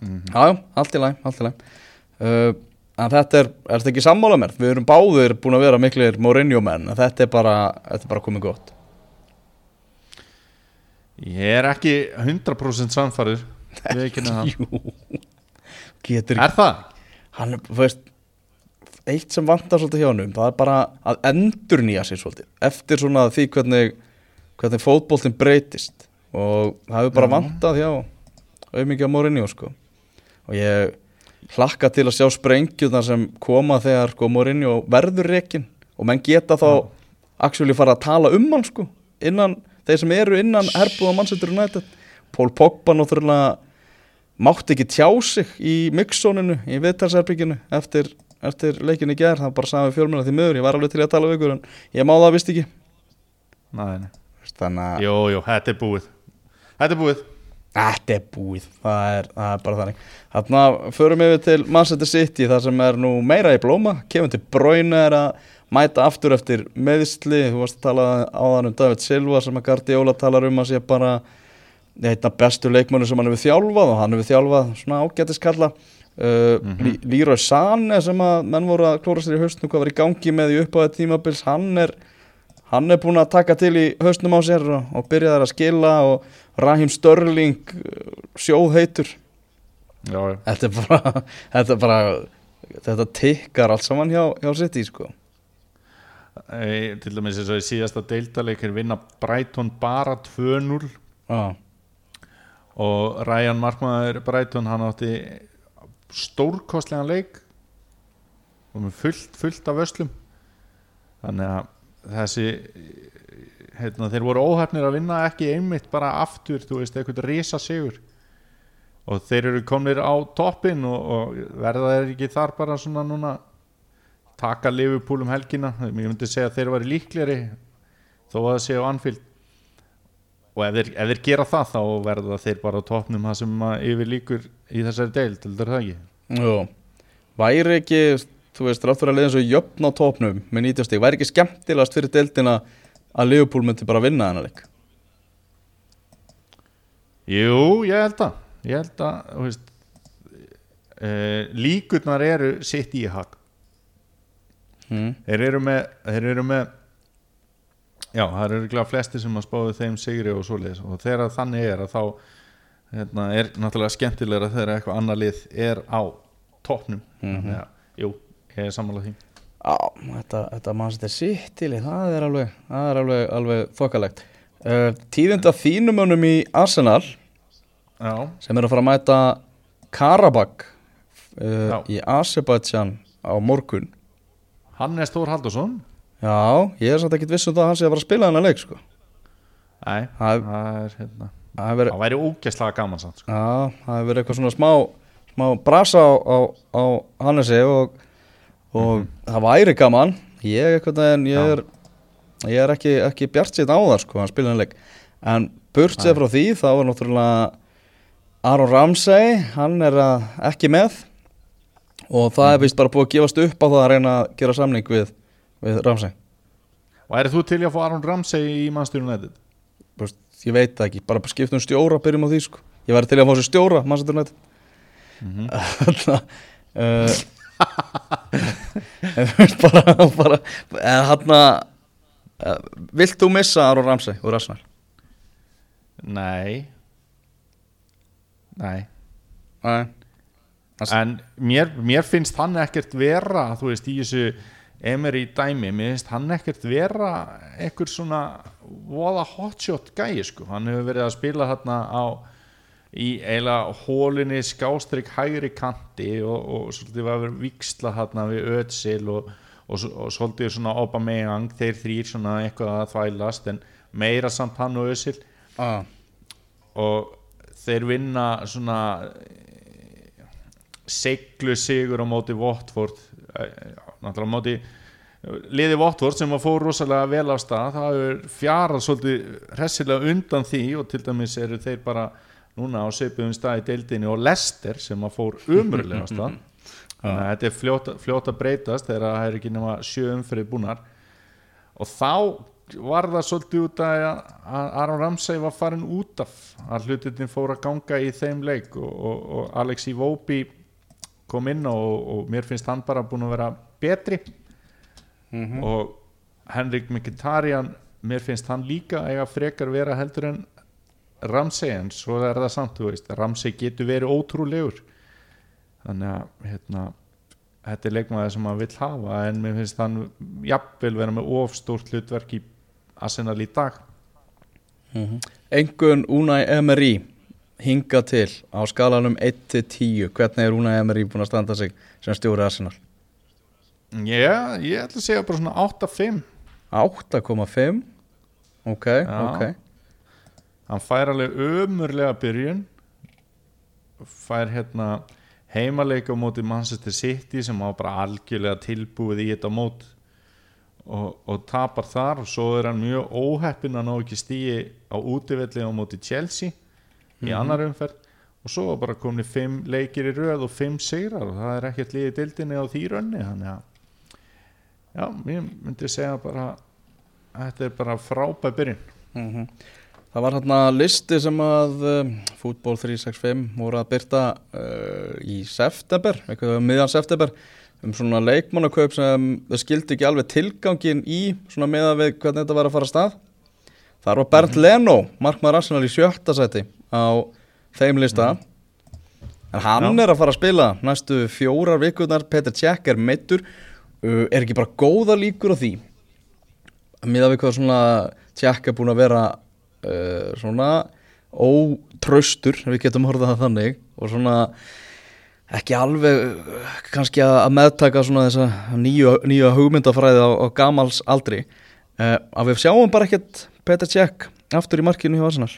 mm Já, já, allt í læg, allt í læg uh, En þetta er, er þetta ekki sammála mér? Við erum báðir búin að vera miklir Mourinho menn en þetta er bara, þetta er bara komið gott. Ég er ekki 100% samfarið [laughs] Við ekki getur Er það? hann veist eitt sem vantar svolítið hjá hann það er bara að endur nýja sér svolítið eftir svona því hvernig hvernig fótboltinn breytist. Og það hefur bara vantað hjá auðmikið á Mourinho sko og ég hlakka til að sjá sprengjurnar sem koma þegar sko, Mourinho verður rekin og menn geta þá Já. actually fara að tala um hann sko innan, þeir sem eru innan herbúða mannsettur United. Pól Pogba náttúrulega mátti ekki tjá sig í mixzóninu í viðtalsherbygginu eftir, eftir leikinni í gær, það bara sagði fjölmjöla því miður, ég var alveg til að tala við ykkur en ég má það vist ekki. Nei þannig að Jú, jú, þetta er búið. Þetta er búið þetta er búið, það er, það er bara þannig. Þannig að förum við til Manchester City þar sem er nú meira í blóma. Kemur til Bráinu er að mæta aftur eftir meðsli, þú varst að tala áðan um David Silva sem að Guardiola talar um að sé bara einna bestu leikmönu sem hann hefur þjálfað og hann hefur þjálfað svona ágætiskalla. Uh, mm Mhm. Leroy Sané sem að menn voru að klóra sér í haustnum hvað var í gangi með í uppáðið tímabils hann er, hann er búin að taka til í haustnum á sér og, og byrjaði að skila og Raheem Störling uh, sjóðheitur. Þetta er bara [laughs] þetta, bara, þetta tikkar allt saman hjá, hjá City sko. E, Til dæmis eins og í síðasta deildaleikir vinna Brighton bara 2-0 Já, og Ryan Markmaður Brighton hann átti stórkostlegan leik og með fullt, fullt af öslum þannig að þessi heitna, þeir voru óhefnir að vinna ekki einmitt bara aftur, þú veist, eitthvað risa sigur og þeir eru komnir á toppin og, og verða þeir ekki þar bara svona núna? Taka Liverpool um helgina? Ég myndi segja að þeir væri líklegri þó að það séu anfíld og ef þeir, ef þeir gera það þá verða þeir bara á toppnum það sem yfir líkur í þessari deild heldur það ekki? Jú, væri ekki þú veist, rátt fyrir að leiða svo jöfn á topnum með 90 stík, væri ekki skemmtilegast fyrir deildina að Liverpool myndi bara vinna þennan leik? Jú, ég held að ég held að þú veist, e, líkurnar eru sitt í hag. Hmm. þeir eru með þeir eru með já, það eru glæða flesti sem að spáðu þeim sigri og svoleiðis. Og þegar þannig er að þá hérna, er náttúrulega skemmtilegra þegar eitthvað annar lið er á toppnum. Mhm. þannig að, jú, ég er sammálað því Já, þetta, þetta mann þetta sitt til það er alveg, það er alveg, alveg þokkalegt uh, Tíðinda þínumönum í Arsenal Já, sem er að fara að mæta Karabakh Já. uh, í Azerbaijan á morgun Hannes Þór Haldursson Já, ég er samt ekkert viss um það að hann sé að fara að spila þennan leik sko. Nei, Það það er hérna Það Það væri ógæslega gaman samt sko. já, það hefur verið eitthvað svona smá, smá brasa á, á, á Hannesi og, og það væri gaman. Ég, en ég er ég er ekki, ekki bjart sér á það sko, hann spila þennan leik. En burt sér frá því þá er náttúrulega Aron Ramsey hann er að, ekki með. Og það er vist bara búið að gefast upp á það að reyna að gera samning við, við Ramsey. Og er þú til að fá Aron Ramsey í? Þú veist, ég veit það ekki, bara skiptum um stjóra byrjum á því sko, ég væri til að fá sér stjóra Manchester United. Mm Þannig uh, en þú veist bara, bara en hann uh, vilt þú missa Aron Ramsey úr Arsenal? Nei. Nei. Nei. En mér, mér finnst hann ekkert vera Þú veist, í þessu Emery dæmi, mér finnst hann ekkert vera Ekkur svona Voða hotshot gæi sko. Hann hefur verið að spila þarna á Í eiginlega hólinni skástrík hægri kanti og, og svolítið var verið viksla þarna við Ötsil og, og, og svolítið svona Aubameyang, þeir þrýr svona eitthvað að þvælast en meira samt hann og Ötsil ah. og þeir vinna svona eh, seglu sigur á móti Watford. Eh, náttúrulega á móti liði Watford sem að fór rosalega vel á stað. Það er fjarað svolítið hressilega undan því og til dæmis eru þeir bara núna á seipuðum stað í deildinni og Lester sem að fór umröðlega á stað þannig að þetta er fljóta, fljóta breytast þegar það er ekki nema sjö umfyrir búnar. Og þá var það svolítið út að að Aron Ramsey var farin út af að hlutinni fór að ganga í þeim leik og, og, og Alex Iwobi kom inn og, og mér finnst hann bara búin að vera betri. Mhm. og Henrik Mkhitaryan mér finnst hann líka eiga frekar vera heldur en Ramsey en svo er það samt, þú veist Ramsey getur verið ótrúlegur. Þannig að hérna, þetta er leikmaður sem maður vill hafa en mér finnst hann jafnvel vera með ofstórt hlutverk í Arsenal í dag. Engun Unai Emery hinga til á skalanum 1-10 hvernig er Unai Emery búin að standa sig sem stjóri Arsenal? Já, ég ætla að segja bara svona 8-5 8,5 ok, Já. ok hann fær alveg ömurlega byrjun. Fær hérna heimaleika móti Manchester City sem á bara algjörlega tilbúið í þetta mót og, og tapar þar og svo er hann mjög óheppin að ná ekki stíi á útivelli á móti Chelsea í annar umferð. Og svo var bara komin fimm leikir í röð og fimm sigrar og það er ekkert liðið dildinni á því rönni þannig að já, ég myndi segja bara að þetta er bara frábæð byrjun. Mhm. Það var hérna listi sem að uh, Fútból 365 voru að byrta uh, í september, eitthvað um miðjan september um svona leikmannakaup sem þau skildi ekki alveg tilgangin í svona meða við hvernig þetta var að fara að stað. Þar var Bernd Leno, markmaður Arsenal í sjötta seti á þeim lista. En hann Já. er að fara að spila næstu fjórar vikurnar, Peter Cech er meittur uh, er ekki bara góða líkur á því? Miða við hvað svona Tjekk er búin að vera uh, svona ótraustur, við getum horfað það þannig og svona ekki alveg kannski að meðtaka svona þessa nýju, nýju hugmyndafræði á, á gamals aldri. Uh, að við sjáum bara ekkert Peter Tjekk aftur í markinu hjá Arsenal.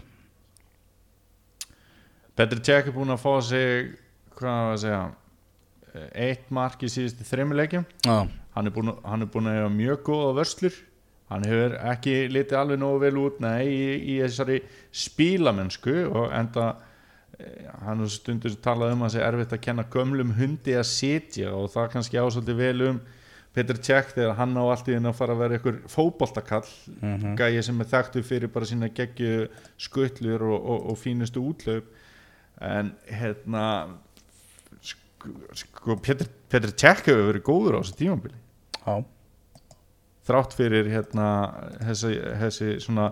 Petri Cech er búin að fá sig hvað var að segja eitt mark í síðustu þreymuleikjum Já, hann er búin, að- hefa mjög góða vörslur hann hefur ekki litið alveg nógu vel út nei, í, í þessari spílamennsku og enda eh, hann stundur talað um að það sé erfitt að kenna gömlum hundi að sitja og það kannski ásöldi vel um Peter Cech þegar hann á allt í þinn að fara að vera einhver fótboltakall Mhm. gæi sem er þekktu fyrir bara sína geggju skuttlur og, og, og fínustu útlöp. En hérna sko, Peter, Peter Cech hefur verið góður á þessu tímambili já, þrátt fyrir hérna þessi, þessi svona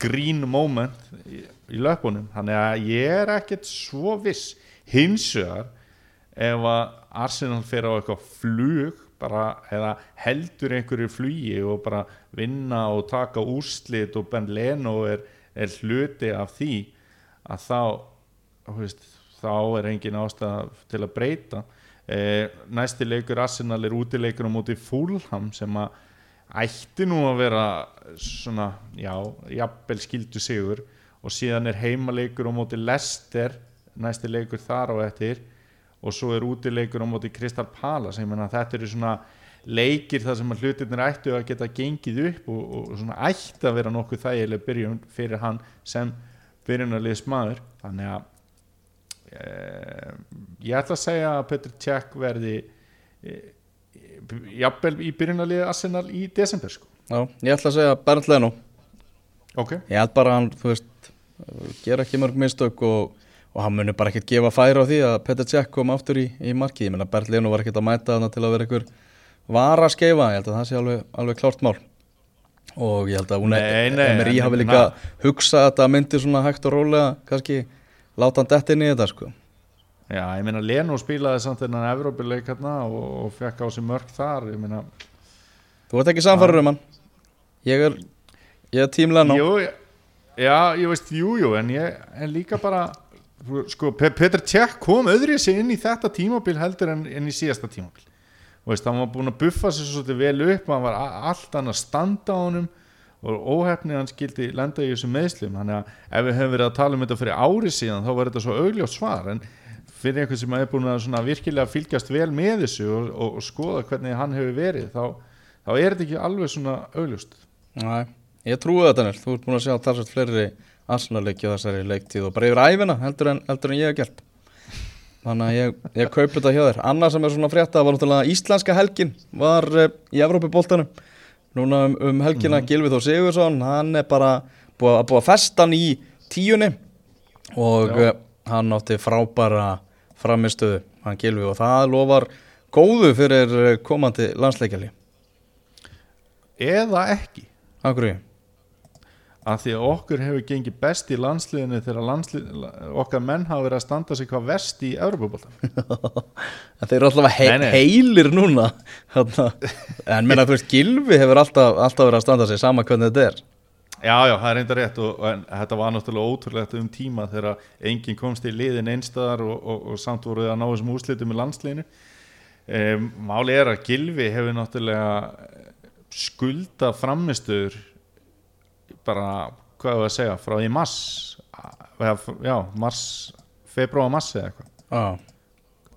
green moment í, í löpunum. Þannig að ég er ekkert svo viss. Hins vegar ef að Arsenal fer á eitthvað flug bara, eða heldur einhverju flugi og bara vinna og taka úrslit og Ben Leno er, er hluti af því að þá veist, þá er engin ástæða til að breyta. Eh, næsti leikur Arsenal er útileikur á móti Fulham sem að ætti nú að vera svona, já, jafnvel skildu sigur og síðan er heimaleikur á móti Leicester næsti leikur þar á eftir og svo er útileikur á móti Crystal Palace. Ég menna þetta eru svona leikir þar sem hlutirnir ættu að geta gengið upp og, og svona ætti að vera nokkuð þægileg byrjun fyrir hann sem byrjunarliðs maður þannig að e, ég ætla að segja að Petr Cech verði e, jafnvel í byrjunarliði Arsenal í desember sko. já, ég ætla að segja Bernd Leno ok, Ég held bara að hann, þú veist, gera ekki mörg mistök og, og hann muni bara ekkert gefa færi á því að Petr Cech kom aftur í, í markið. Ég meina, Bernd Leno var ekkert að mæta þarna til að vera einhver vara skeifa, ég held að það sé alveg, alveg klárt mál. Og ég held að Emery en- hafi líka hugsað að þetta myndi svona hægt og rólega, kannski láta hann detti inn í þetta, sko. Já, ég meina Leno spilaði samt þennan Evrópuleik hérna og, og fekk á sig mörg þar ég meina, Þú ert ekki samfæður um hann. Ég er, ég er tím Leno. jú, já, ég veist, jú, jú en ég, en líka bara sko, Pe- Petr Cech kom öðru sig inn í þetta tímabil heldur en, en í síðasta tímabil og veist, hann var búin að buffa sér svolítið vel upp hann var allt hann að standa á honum og óhefni hann skildi lenda í þessum meðslum þannig að ef við höfum verið að tala um þetta fyrir ári síðan þá var þetta svo augljótt svar en fyrir einhvern sem er búin að virkilega fylgjast vel með þessu og, og, og skoða hvernig hann hefur verið þá, þá er þetta ekki alveg svona augljóst Næ, ég trúi þetta nýr. Þú ert búin að sjá talsvægt fleiri Arsenal-leiki á þessari leiktíð og bara yfir æfina heldur en, heldur en ég hef gert. Þannig að ég, ég kaupi þetta hjá þér. Annað sem er svona frétta var náttúrulega íslenska helgin var uh, í Evrópuboltanum. núna um, um helgina Gilvi Þór Sigursson hann er bara búið, að- búið að festa hann í tíunni og Já. uh, hann átti frábæra framistöðu, hann Gilvi og það lofar góðu fyrir eh, komandi landsleikjali. Eða ekki. Akkur í að því að okkur hefur gengið best í landsliðinu þegar landslið, okkar menn hafa verið að standa sig hvað vest í [laughs] En þeir eru alltaf he Nei, nei. heilir núna. En menna þú veist, Gilvi hefur alltaf, alltaf verið að standa sig sama hvernig þetta er Já, já, það er reynda rétt og, en, þetta var náttúrulega ótrúlegt um tíma þegar enginn komst í liðin einstæðar og, og, og samt voruð að ná þessum úrslitum í landsliðinu. Um, Máli er að Gilvi hefur náttúrulega skulda framistur bara, hvað er að segja, frá því mars eða, já, mars februar mars eða eitthvað. Já,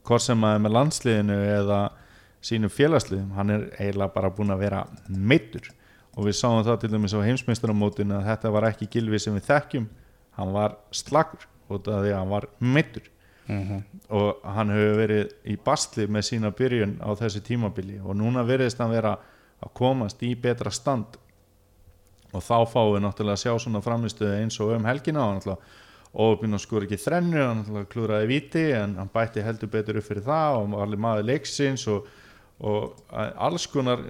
hvort sem er með landsliðinu eða sínum félagsliðum hann er eiginlega bara búin að vera meittur og við sáum það til dæmis á heimsmeistaramótinu að þetta var ekki gilvi sem við þekkjum. Hann var slagur út af því að hann var meittur mhm, og hann hefur verið í bastli með sína byrjun á þessu tímabili. Og núna veriðist hann vera að komast í betra stand. Og þá fáum við náttúrulega að sjá svona framistöðu eins og um helgina. Og náttúrulega Óbjörn skor ekki þrennu, hann náttúrulega klúraði viti en hann bætti heldur betur upp fyrir það og var alveg maður leiksins og, og alls konar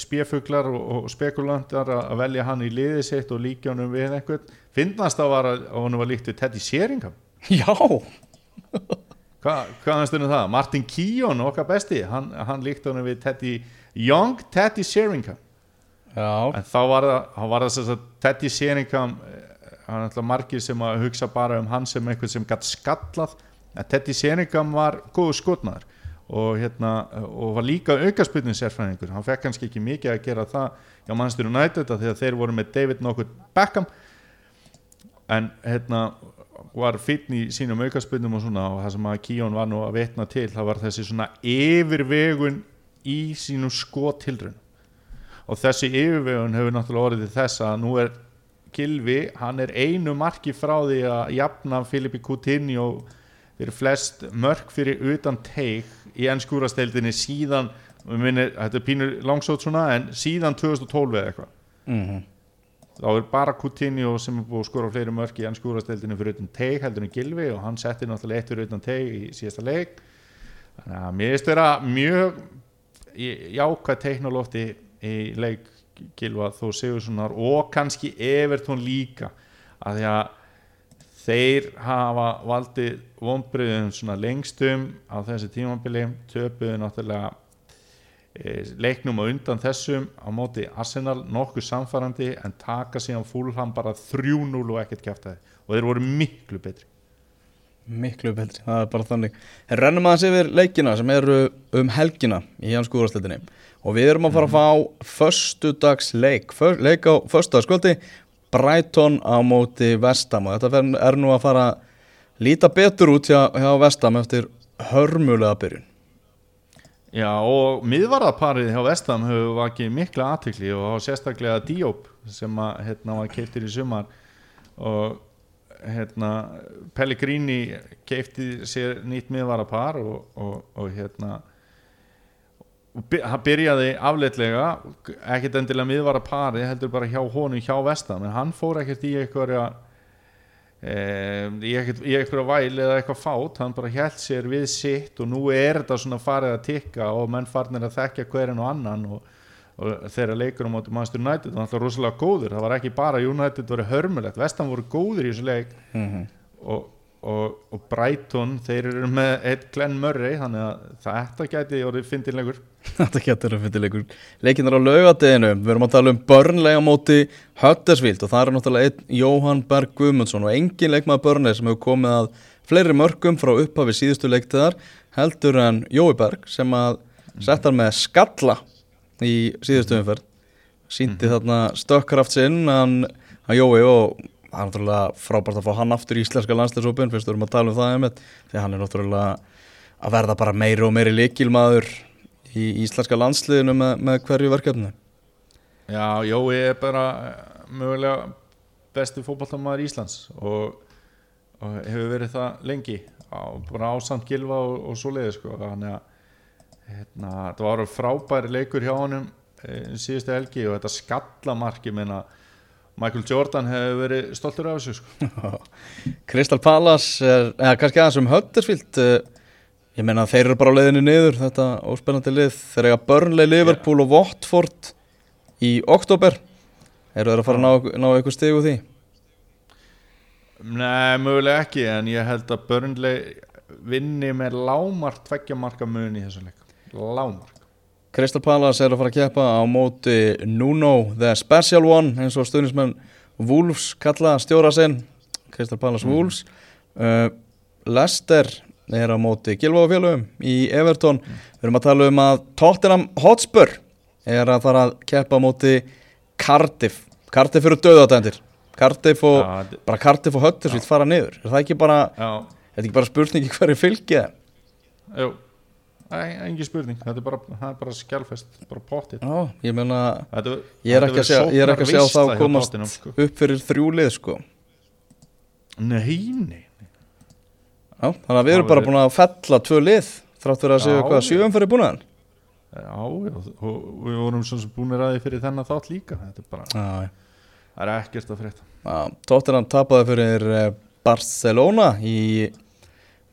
spjöfuglar og, og spekulantar að velja hann í liðið sitt og líka honum við einhvern. Finnast það var að honum var líkt við Teddy Sheringham. Já. Hva, hvað finnst þér um það? Martin Keown, okkar besti hann, hann líkt honum við Teddy Young Teddy Sheringham. Já, en þá var það, það Teddy Sheringham eh, hann er alltaf margir sem að hugsa bara um hann sem einhvern sem gætt skallað. En Teddy Sheringham var góðu skotnaður og, hérna, og var líka aukaspilnin sérfræðingur. Hann fekk kannski ekki mikið að gera það hjá Manchester United að þeir voru með David nokkuð Beckham. En hérna var fínn í sínum aukaspilnum og svona og það sem að Kíón var nú að vitna til það var þessi svona yfirvegun í sínum skotilrun og þessi yfirvegun hefur náttúrulega orðið þess að nú er Gilvi, hann er einu marki frá því að jafna Filipe Coutinho fyrir flest mörk fyrir utan teik í ennskúrasteildinni síðan minni, þetta er pínur langsótt svona en síðan 2012 eða eitthvað. Mhm, þá er bara Coutinho sem er búið að skora fleiri mörk í ennskúrasteildinni fyrir utan teik heldur en Gilvi og hann setti náttúrulega eitt fyrir utan teik í síðasta leik. Þannig að mér finnst vera mjög jákvæð teiknolófti í leik Gilva þó Sigurssonar og kannski Evertón líka að því að þeir hafa valdið vonbriðum svona lengstum á þessi tímabili töpuðu náttúrulega e, leiknum á undan þessum á móti Arsenal nokkuð samfærandi en taka síðan fúlham bara 3-0 og ekkert kæftæði og þeir voru miklu betri. Miklu betri, það er bara þannig. En rennum aðeins yfir leikina sem eru um helgina í hans skúrasleitinni og við erum að fara að fá föstudags leik, leik á föstudagskvöldi Brighton á móti Vestam og þetta er nú að fara að líta betur út hjá, hjá Vestam eftir hörmulega byrjun. Já og miðvarðarparið hjá Vestam hefur vakið mikla aðtikli og sérstaklega Diop sem að hérna var keiftir í sumar. Og hérna Pellegrini keifti sér nýtt miðvarðarpar og, og, og hérna hann byrjaði afleitlega ekkert endilega miðvarðarpari heldur bara hjá honum hjá Vestam en hann fór ekkert í einhverja e, í einhverja væl eða eitthvað fát, hann bara held sér við sitt og nú er þetta svona farið að tikka og menn farnir að þekkja hverjum og annan og, og þeirra leikur á móti Manchester United var alltaf rosalega góður, það var ekki bara United voru hörmulegt, Vestam voru góður í þessu leik mm og, og, og Brighton þeir eru með eitt Glenn Murray þannig að þetta gæti orðið fyndinlegur [laughs] Þetta getur að finna leikur Leikinar á laugadeginu, við erum að tala um börnlega móti Höttersvíld og það er náttúrulega einn Jóhann Berg Guðmundsson og engin leikmaður börnlega sem hefur komið að fleiri mörgum frá upphafi síðustu leiktiðar heldur en Jói Berg sem að settar með skalla í síðustu umferð. Sýndi þarna stökkraft sinn hann að Jói og það er náttúrulega frábært að fá hann aftur í íslenska landsleisópin fyrst við erum að tala um það einmitt því hann er náttúrulega að verða bara meiri og meiri líkilmaður í íslenska landsliðinu með, með hverju verkefni Já, Jói er bara eh, mögulega besti fótballtamaður Íslands og, og hefur verið það lengi á, bara ásamt Gilva og, og svoleiði sko. þannig að hérna, það var frábæri leikur hjá honum eh, síðustu helgi og þetta skallamarki menna Michael Jordan hefur verið stoltur af þessu sko. [laughs] Crystal Palace er, eða kannski aðeins um Huddersfield uh, ég meina þeir eru bara á leiðinni niður þetta óspennandi lið, þeir eiga Burnley, Liverpool og Watford í oktober eru þeir að fara að ná, ná eitthvað stig úr því? Nei, mögulega ekki en ég held að Burnley vinni með lámar tveggjamarka mun í þessu leik. Lámar Crystal Palace er að fara að keppa á móti Nuno the Special One eins og stuðnismenn Wolves kalla stjóra sinn Crystal Palace Wolves. Uh, Leicester er á móti Gilváfélögum í Everton. Við erum að tala um að Tottenham Hotspur er að fara að keppa á móti Cardiff. Cardiff eru döðatendir Cardiff og, þetta- bara Cardiff og Huddersfield fara niður. Er það ekki bara, er þetta ekki bara spurningi hverju fylgið er? jú engin spurning, þetta er bara, það er bara skjálfest, bara pottið. Já, ég meina Þetta, Ég er ekki að er ekki að sjá þá sóknarveisla hjá komast Tottenham, sko. upp fyrir þrjúlið sko. Nei, nei Já, þannig að við erum Það bara búin að fella tvö lið þrátt fyrir að séu Já. hvað sjöum fyrir búin að Já, og við vorum svo sem búinir að því fyrir þennan þátt líka. Þetta er bara, Já, það er ekkert að frétta. Tottenham tapaði fyrir eh, Barcelona í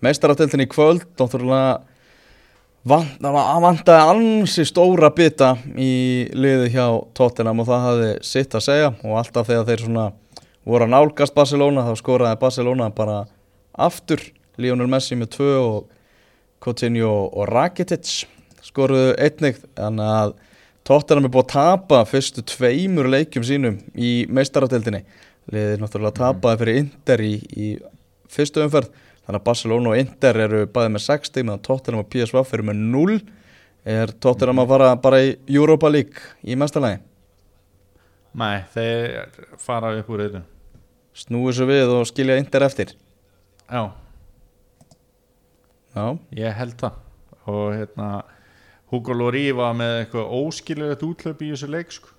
meistarátteltinni í kvöld. Náttúrulega vant, það var- það vantaði ansi stóra bita í liði hjá Tottenham og það hafði sitt að segja. Og alltaf þegar þeir svona voru að nálgast Barcelona þá skoraði Barcelona bara aftur. Lionel Messi með tvö og Coutinho og Rakitic skoruðu einnig. Þannig að Tottenham er búið að tapa fyrstu tveimur leikjum sínum í meistarateldinni liðið náttúrulega tapaði fyrir Inter í, í fyrstu umferð þannig að Barcelona og Inter eru bæðið með 60 meðan Tottenham og PSV eru með 0 er Tottenham að fara bara í Europa League í mestarlagi Nei, þeir fara upp úr einu snúið svo við og skilja Inter eftir. Já, já, ég held það. Og hérna Hugo Lóri var með eitthvað óskiljögt útlöp í þessu leik sko.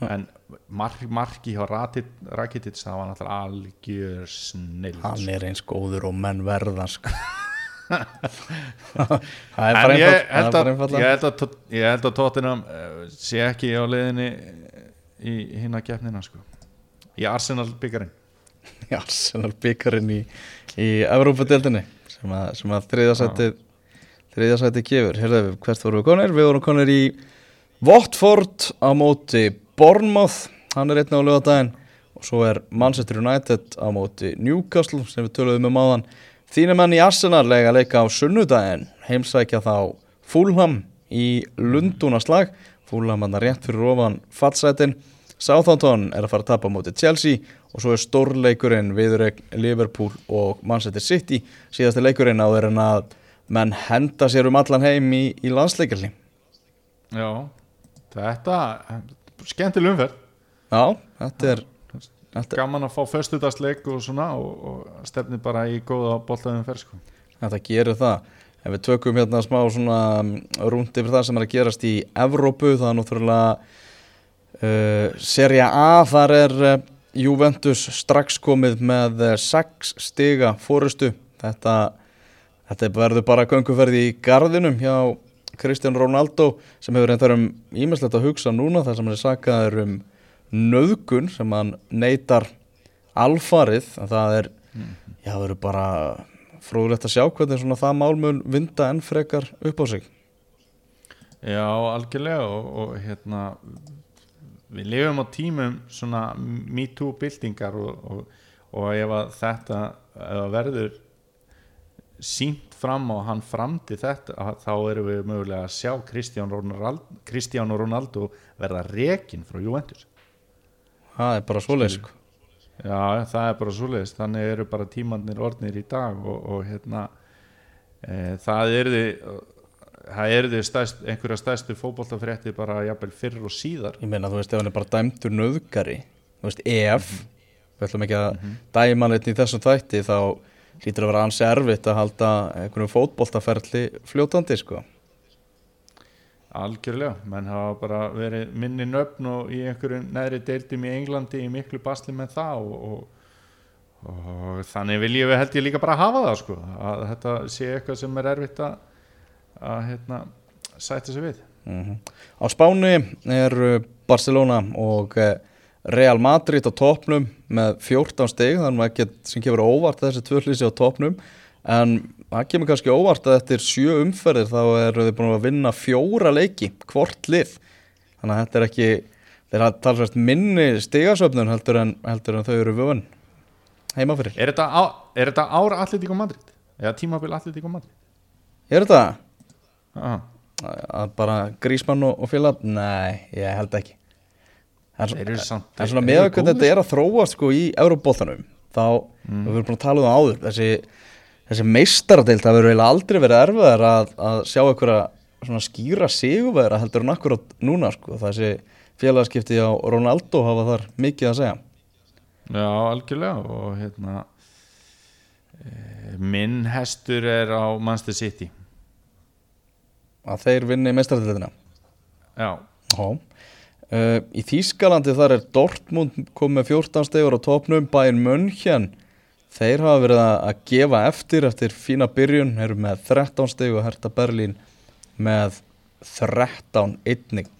en mark, marki hjá Rakitic það var náttúrulega algjör snill hann er eins góður og menn verða sko. [laughs] það er bara að, einfalt ég, held að, að Tottenham uh, sé ekki á leiðinni í hinna keppnina sko. í Arsenal byggarinn í Arsenal byggarinn í, í Evrópadeildinni sem að, sem að þriðja sæti gefur Herðu, hvert voru við konir? Við vorum konir í Watford á móti Bournemouth, hann er einn á lögadaginn og svo er Manchester United á móti Newcastle sem við töluðum um áðan. Þínir menn í Arsenal lega leika á sunnudaginn. Heimsækja þá Fulham í Lundunaslag Fulham hann rétt fyrir ofan fallsætin Southampton er að fara að tapa á móti Chelsea. Og svo er stórleikurinn viðurregn Liverpool og Manchester City. Síðasti leikurinn áður en að menn henda sér um allan heim í, í landsleikarli Já, þetta skemmtileg umferð. Já, þetta er þetta, gaman að fá föstudagsleik og svona og, og stefni bara í góða boltaðum ferð sko. þetta gerir það. Ef við tökum hérna smá svona rúnd yfir það sem er að gerast í Evrópu það er náttúrulega uh, Serie A. Þar er uh, Juventus strax komið með uh, sex stiga fórustu þetta, þetta verður bara gönguferði í gardinum hjá Kristján Ronaldo sem hefur reyndar um ímestlegt að hugsa núna þar sem hann er sakaður um nöðgun sem hann neytar alfarið. En það er, já það verður bara fróðlegt að sjá hvernig svona það mál mun vinda enn frekar upp á sig. Já, algjörlega og, og hérna við lifum á tímum svona MeToo byltingar og, og, og ef að þetta ef verður sínt fram og hann framdi þetta þá erum við mögulega að sjá Kristján Ronaldo, Kristján Ronaldo verða rekin frá Juventus. Það er bara svoleið sko. Já, það er bara svoleiðis. Þannig eru bara tímannir orðnir í dag og, og hérna e, það er því það er því stærst, einhverja stærstu fótboltafrétti bara jafnvel fyrr og síðar. Ég meina þú veist ef hann er bara dæmdur nöðgari þú veist ef við ætlum ekki að dæma hann í þessum þætti þá hlýtur að vera ansi erfitt að halda einhvern fótboltaferli fljótandi sko. Algjörlega, menn hafa bara verið minni nöfn og í einhverju neðri deildum í Englandi í miklu basli með það og, og, og þannig vil ég held ég líka bara hafa það sko, að þetta sé eitthvað sem er erfitt að, að hérna, sætta sig við. Mhm. Á Spáni er Barcelona og eh, Real Madrid á topnum með 14 stig, þannig að ekkert sem kemur óvart þessi tvö hlýsi á topnum en það kemur kannski óvart að eftir sjö umferðir þá eru þið búin að vinna fjóra leiki, hvort lið þannig að þetta er ekki þeir hafa talsvægt minni stigasöfnun heldur en, heldur en þau eru vögun heima fyrir. Er þetta, á, er þetta ára Atlético Madrid? Eða tímabil Atlético Madrid? Er þetta Ah. að bara grísmann og, og félag? Nei, ég held ekki Það er, er svona með okkur góðir. þetta er að þróast sko í Európa-bóltanum þá, Mm. við erum búin að tala um það áður þessi, þessi meistaradeild það verður eiginlega aldrei verið erfiðar að, að sjá einhverja svona skýra sigurverða heldur en akkurat núna sko. Þessi félagskipti á Ronaldo hafa þar mikið að segja. Já, algjörlega og hérna e, minn hestur er á Manchester City. Að þeir vinni meistaradeildina? Já, Já Uh, í Þýskalandi þar er Dortmund komið með 14 stegur á topnum Bayern München þeir hafa verið að gefa eftir eftir fína byrjun, eru með 13 steg og Hertha Berlín með 13 einnig.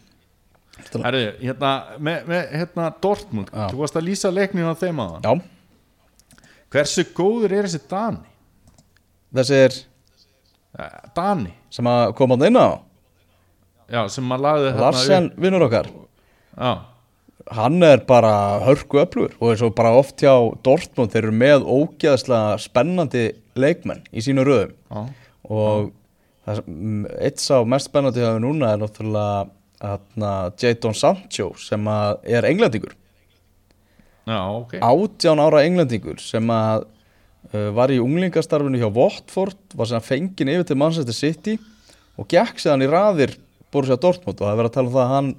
Herri, hérna, með, með, hérna Dortmund, Já. þú varst að lýsa leikninu á þeim aðan Já, Hversu góður er þessi Dani? þessi er Eh, Dani, sem að koma á inn á? Já, sem maður lagði Larsen vinnur okkar Já, hann er bara hörku öflugur og eins og bara oft hjá Dortmund þeir eru með ógeðslega spennandi leikmenn í sínu röðum. Já, og það, sem- eitt sá mest spennandi hafa núna er náttúrulega Jadon Sancho sem er englendingur. Já, ok. 18 ára englendingur sem að uh, var í unglingastarfinu hjá Watford var sem að fengin yfir til Manchester City og gekk séðan í raðir Borussia Dortmund. Og það er verið að tala um það að hann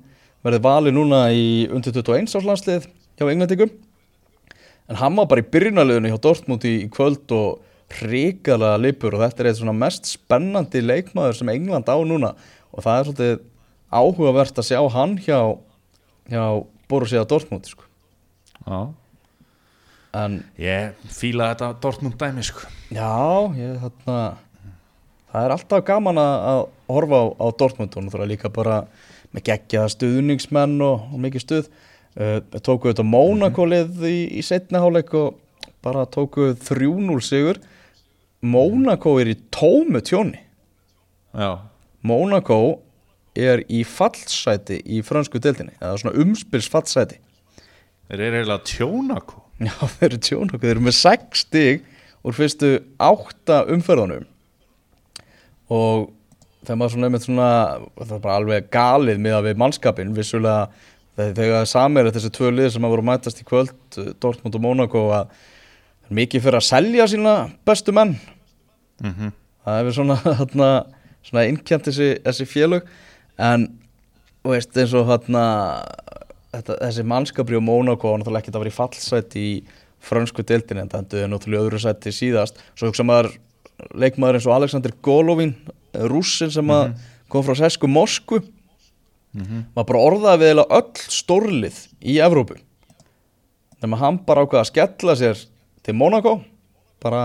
verði valið núna í undir 21 áslandslið hjá englendingum. En hann var bara í byrjunarliðinu hjá Dortmund í, kvöld og hrikalega lipur og þetta er eitt svona mest spennandi leikmaður sem England á núna. Og það er svolítið áhugavert að sjá hann hjá, hjá Borussia Dortmund sko. Já, en ég fíla þetta Dortmund dæmi sko. Já, ég, þarna, það er alltaf gaman að, að horfa á, á Dortmund og náttúrulega líka bara með geggjaða stuðningsmenn og, og mikið stuð. Uh, tóku þetta Mónaco-lið í, í setna hálfleik og bara tóku 3-0 sigur. Mónaco er í tómu tjóni. Já, Mónaco er í fallsæti í fransku deltinni, eða svona umspils fallsæti. þeir eru eiginlega tjónako Já, [laughs] þeir eru tjónokku, þeir eru með 6 stig úr fyrstu 8 umferðunum og þegar maður svona einmitt svona, það er bara alveg galið miða við mannskapin, vissulega þegar samir þessi tvö lið sem að voru að mætast í kvöld, Dortmund og Monaco að mikið fyrir að selja sína bestu menn, mm -hmm. það hefur svona, [laughs] þarna, svona innkjent þessi, þessi félög. En veist eins og þarna þetta, þessi mannskapri og Mónaco var náttúrulega ekkert að vera í fallsæti í frönsku deildin en það endur náttúrulega öðru sæti síðast. Svo hugsa maður leikmaður eins og Alexander Golovin rússin sem að kom frá Sesku Moskvu maður bara orðaði við eiginlega öll stórlið í Evrópu. Nema hann bara ákveða að skella sér til Monaco bara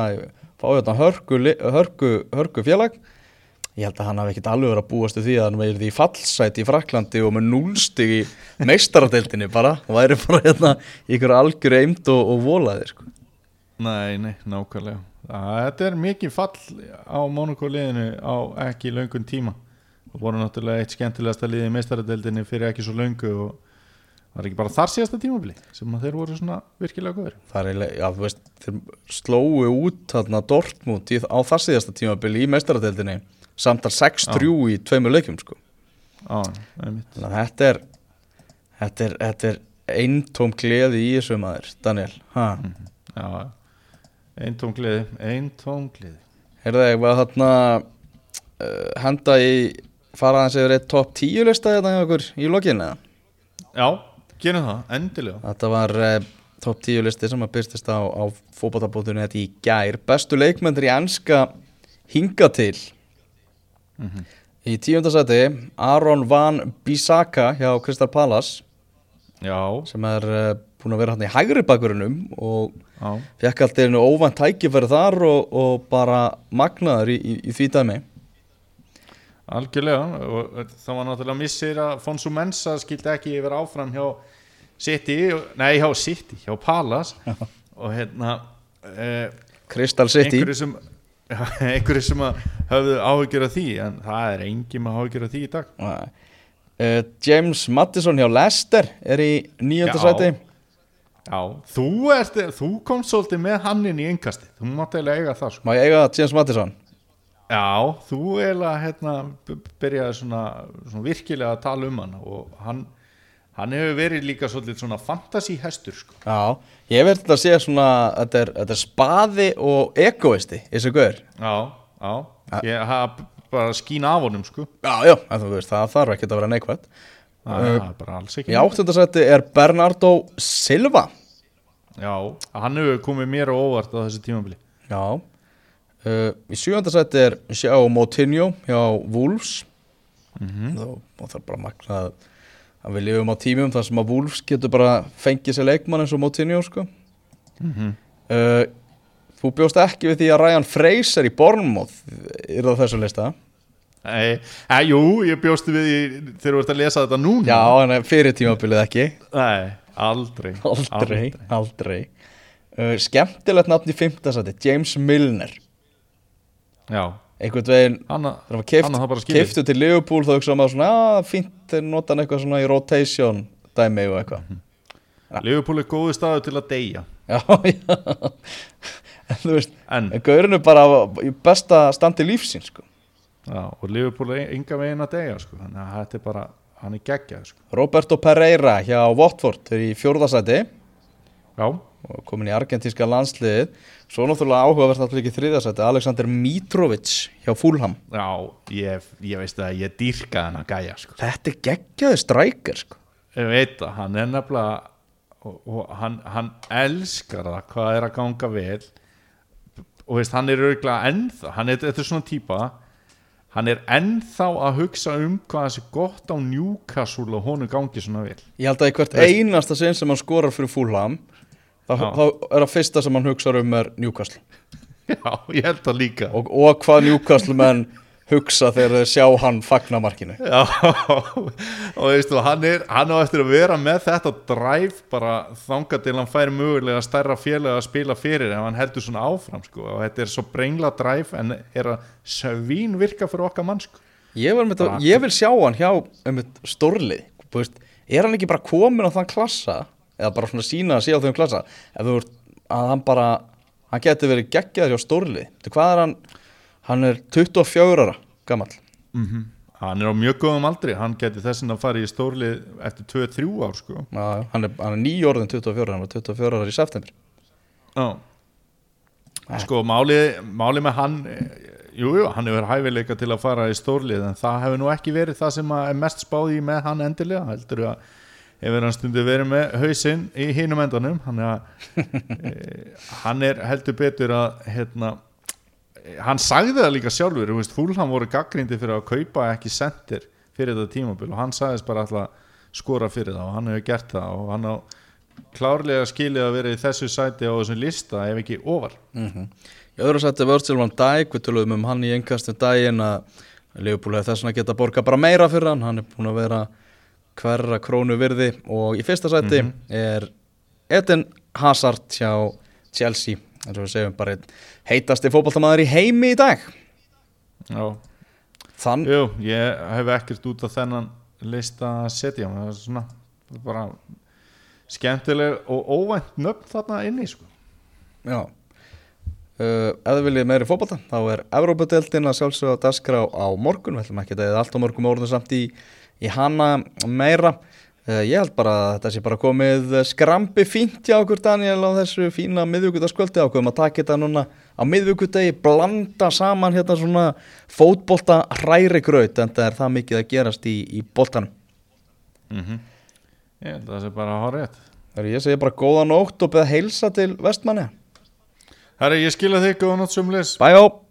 fá þetta hörku, hörku, hörku félag. Ég held að hann hafi ekkert alveg verið að búast því að hann verið í fallsæti í Fraklandi og með núlstig í meistaradeildinni bara. Og væri bara hérna ykkur algjör eimt og, og volaði sko. Nei, nei, nákvæmlega Þetta er mikið fall á Monaco liðinu á ekki löngun tíma. Og voru náttúrulega eitt skemmtilegasta liði í meistaradeildinni fyrir ekki svo löngu og var ekki bara þar síðasta tímabili sem þeir voru svona virkilega góður það er eiginlega, já þú veist þeir slóu út þarna Dortmund í, á það síðasta tímabili í meistaradeildinni samtal 6-3 í tveimur leikjum sko. Á, þannig að þetta er þetta er, er eintóm gleði í þessu maður Daniel. Ha. Já, eintóm gleði, eintóm gleði Heyrðu ég var þarna uh, henda í fara aðeins yfir eitt top 10 lista hérna hjá okkur í lokinu Já, gerum það, endilega. Þetta var uh, top 10 listi sem að byrstist á, á fótballtabóttunni þetta í gær. Bestu leikmyndir í enska hinga til. Í tíundasæti Aron Van Bissaka hjá Crystal Palace. Já, sem er uh, búin að vera hann í hægri bakverunum og fekk alltaf einu óvænt tækifæri þar og, og bara magnaður í, í, í því dæmi. Algjörlega og það var náttúrulega missir að Fonsu Mensa skildi ekki yfir áfram hjá City, nei hjá City hjá Palace. Og hérna eh, Crystal City. einhverju sem [laughs] höfðu áhyggjur af því en það er engin með áhyggjur af því í dag. Uh, James Mattisson hjá Leicester er í nýjönda sæti Já, þú, ert, þú komst svolítið með hann inn í engasti, þú mátt eiginlega eiga það sko. Má ég eiga James Mattisson? Já, þú eiginlega hérna, byrjaði svona, svona virkilega að tala um hann og hann, hann hefur verið líka svolítið svona fantasy hestur sko. Já, ég verði þetta að segja svona þetta er, þetta er spaði og egoisti í þessu guður Já, já, ég hafa bara skín af honum sko. Já, já, en þú veist, það þarf ekki að vera neikvægt Það er bara alls ekki Í áttunda sæti er Bernardo Silva Já, hann hefur komið mér á óvart á þessu tímabili Já uh, Í sjöunda sæti er Sjá Moutinho hjá Wolves Mhm. Þá má það bara magna að, að við lifum á tímum þar sem að Wolves getur bara fengið sér leikmann eins og Moutinho sko. Mhm. uh, Þú bjóst ekki við því að Ryan Fraser í Bournemouth er það þessu lista Nei, e, jú, ég bjóstu við í, þegar þú ert að lesa þetta núna. Já, en fyrir tímabilið ekki. Nei, aldrei. Aldrei, aldrei. uh, Skemmtilegt nafn í fimmta sæti James Milner. Já, einhvern veginn það bara skilið. keiftu til Liverpool þá hugsaðum maður svona að fínt þeir nota hann eitthvað svona í rotation dæmi og eitthvað. Liverpool er góðu staðu til að deyja. Já, [laughs] já. En þú veist, En, er bara í besta standi lífsins sko. Já, og Liverpool er enga veginn að deyja sko. Þannig að þetta er bara, hann er geggjað sko. Roberto Pereira hjá Watford er í fjórðasæti Já, og komin í argentínska landsliðið svo náttúrulega áhugavert alltaf ekki þriðasæti Alexander Mitrovic hjá Fulham já, ég, ég veist að ég dýrka hann að gæja sko. þetta er geggjaði strækir sko. Ég veit að hann er nefnilega og, og hann, hann elskar það hvað er að ganga vel og veist, hann er örgulega ennþá hann er, þetta er svona típa hann er ennþá að hugsa um hvað þessi gott á Newcastle og honum gangi svona vel. Ég held að í hvert einasta sinn sem hann skorar fyrir Fulham þá, þá er það fyrsta sem hann hugsa um er Newcastle. [laughs] Já, ég held það líka. Og, og hvað Newcastle menn hugsa þegar þeir sjá hann fagna markinu. [laughs] Já, og veistu, hann, er, hann á eftir að vera með þetta drive bara þanga til hann fær mögulega stærra félag að spila fyrir ef hann heldur svona áfram sko. og þetta er svo brengla drive en er að svín virka fyrir okkar mann sko. ég, Bara- ég vil sjá hann hjá um stórlið er hann ekki bara komin á þann klassa? Eða bara svona sína að sé á þeim klassa? Ef þú ert að hann bara hann getur verið geggjaður hjá stórlið hvað er hann hann er 24 ára gamall. Mm hann er á mjög góðum aldri. Hann geti þessin að fara í stórlið eftir 2-3 ár sko. Já, hann er, er nýjórðin 24 hann var 24 ára í september. Já. Sko, málið máli með hann Jújú, jú, hann hefur hæfileika til að fara í stórlið en það hefur nú ekki verið það sem er mest spáð í með hann endilega heldur að hefur hann stundu verið með hausinn í hinum endanum hann er, e, hann er heldur betur að hérna, hann sagði það líka sjálfur Fúlham voru gaggrindi fyrir að kaupa ekki sendir fyrir þetta tímabil og hann sagðist bara alltaf skora fyrir það og hann hefur gert það og hann á klárlega skilið að vera í þessu sæti á þessum lista ef ekki ofar. Mm Í öðru sætti Virgil van Dijk, við töluðum um hann í einnkastum daginn að Leopold hefði þess að geta borga bara meira fyrir hann, hann er búin að vera hverra krónu virði og í fyrsta sætti er Eden Hazard hjá Chelsea, eins og við segjum bara heitasti fótballtamaður í heimi í dag. Já, Þann, jú, ég hef ekkert út af þennan lista að setja það er svona bara skemmtileg og óvænt nöfn þarna inni sko. já. Uh, þið viljið meiri fótbolta þá er Evrópadeildin að sjálfsögða dagskrá á morgun, við ætlum ekki að eða allt á morgun orðin samt í, í hana meira ég held bara að þetta sé bara komið skrambi fínt hjá okkur Daniel á þessu fína miðvíkudaskvöldi ákveðum að taka þetta núna á miðvíkudegi blanda saman hérna svona fótbolta hræri graut en það er það mikið að gerast í, í boltanum. Mm Ég held að það sé bara rétt Þegar ég segi bara góða nótt og beða heilsa til vestmanni Herri, ég skila þig góða nátt sumleis Bæjó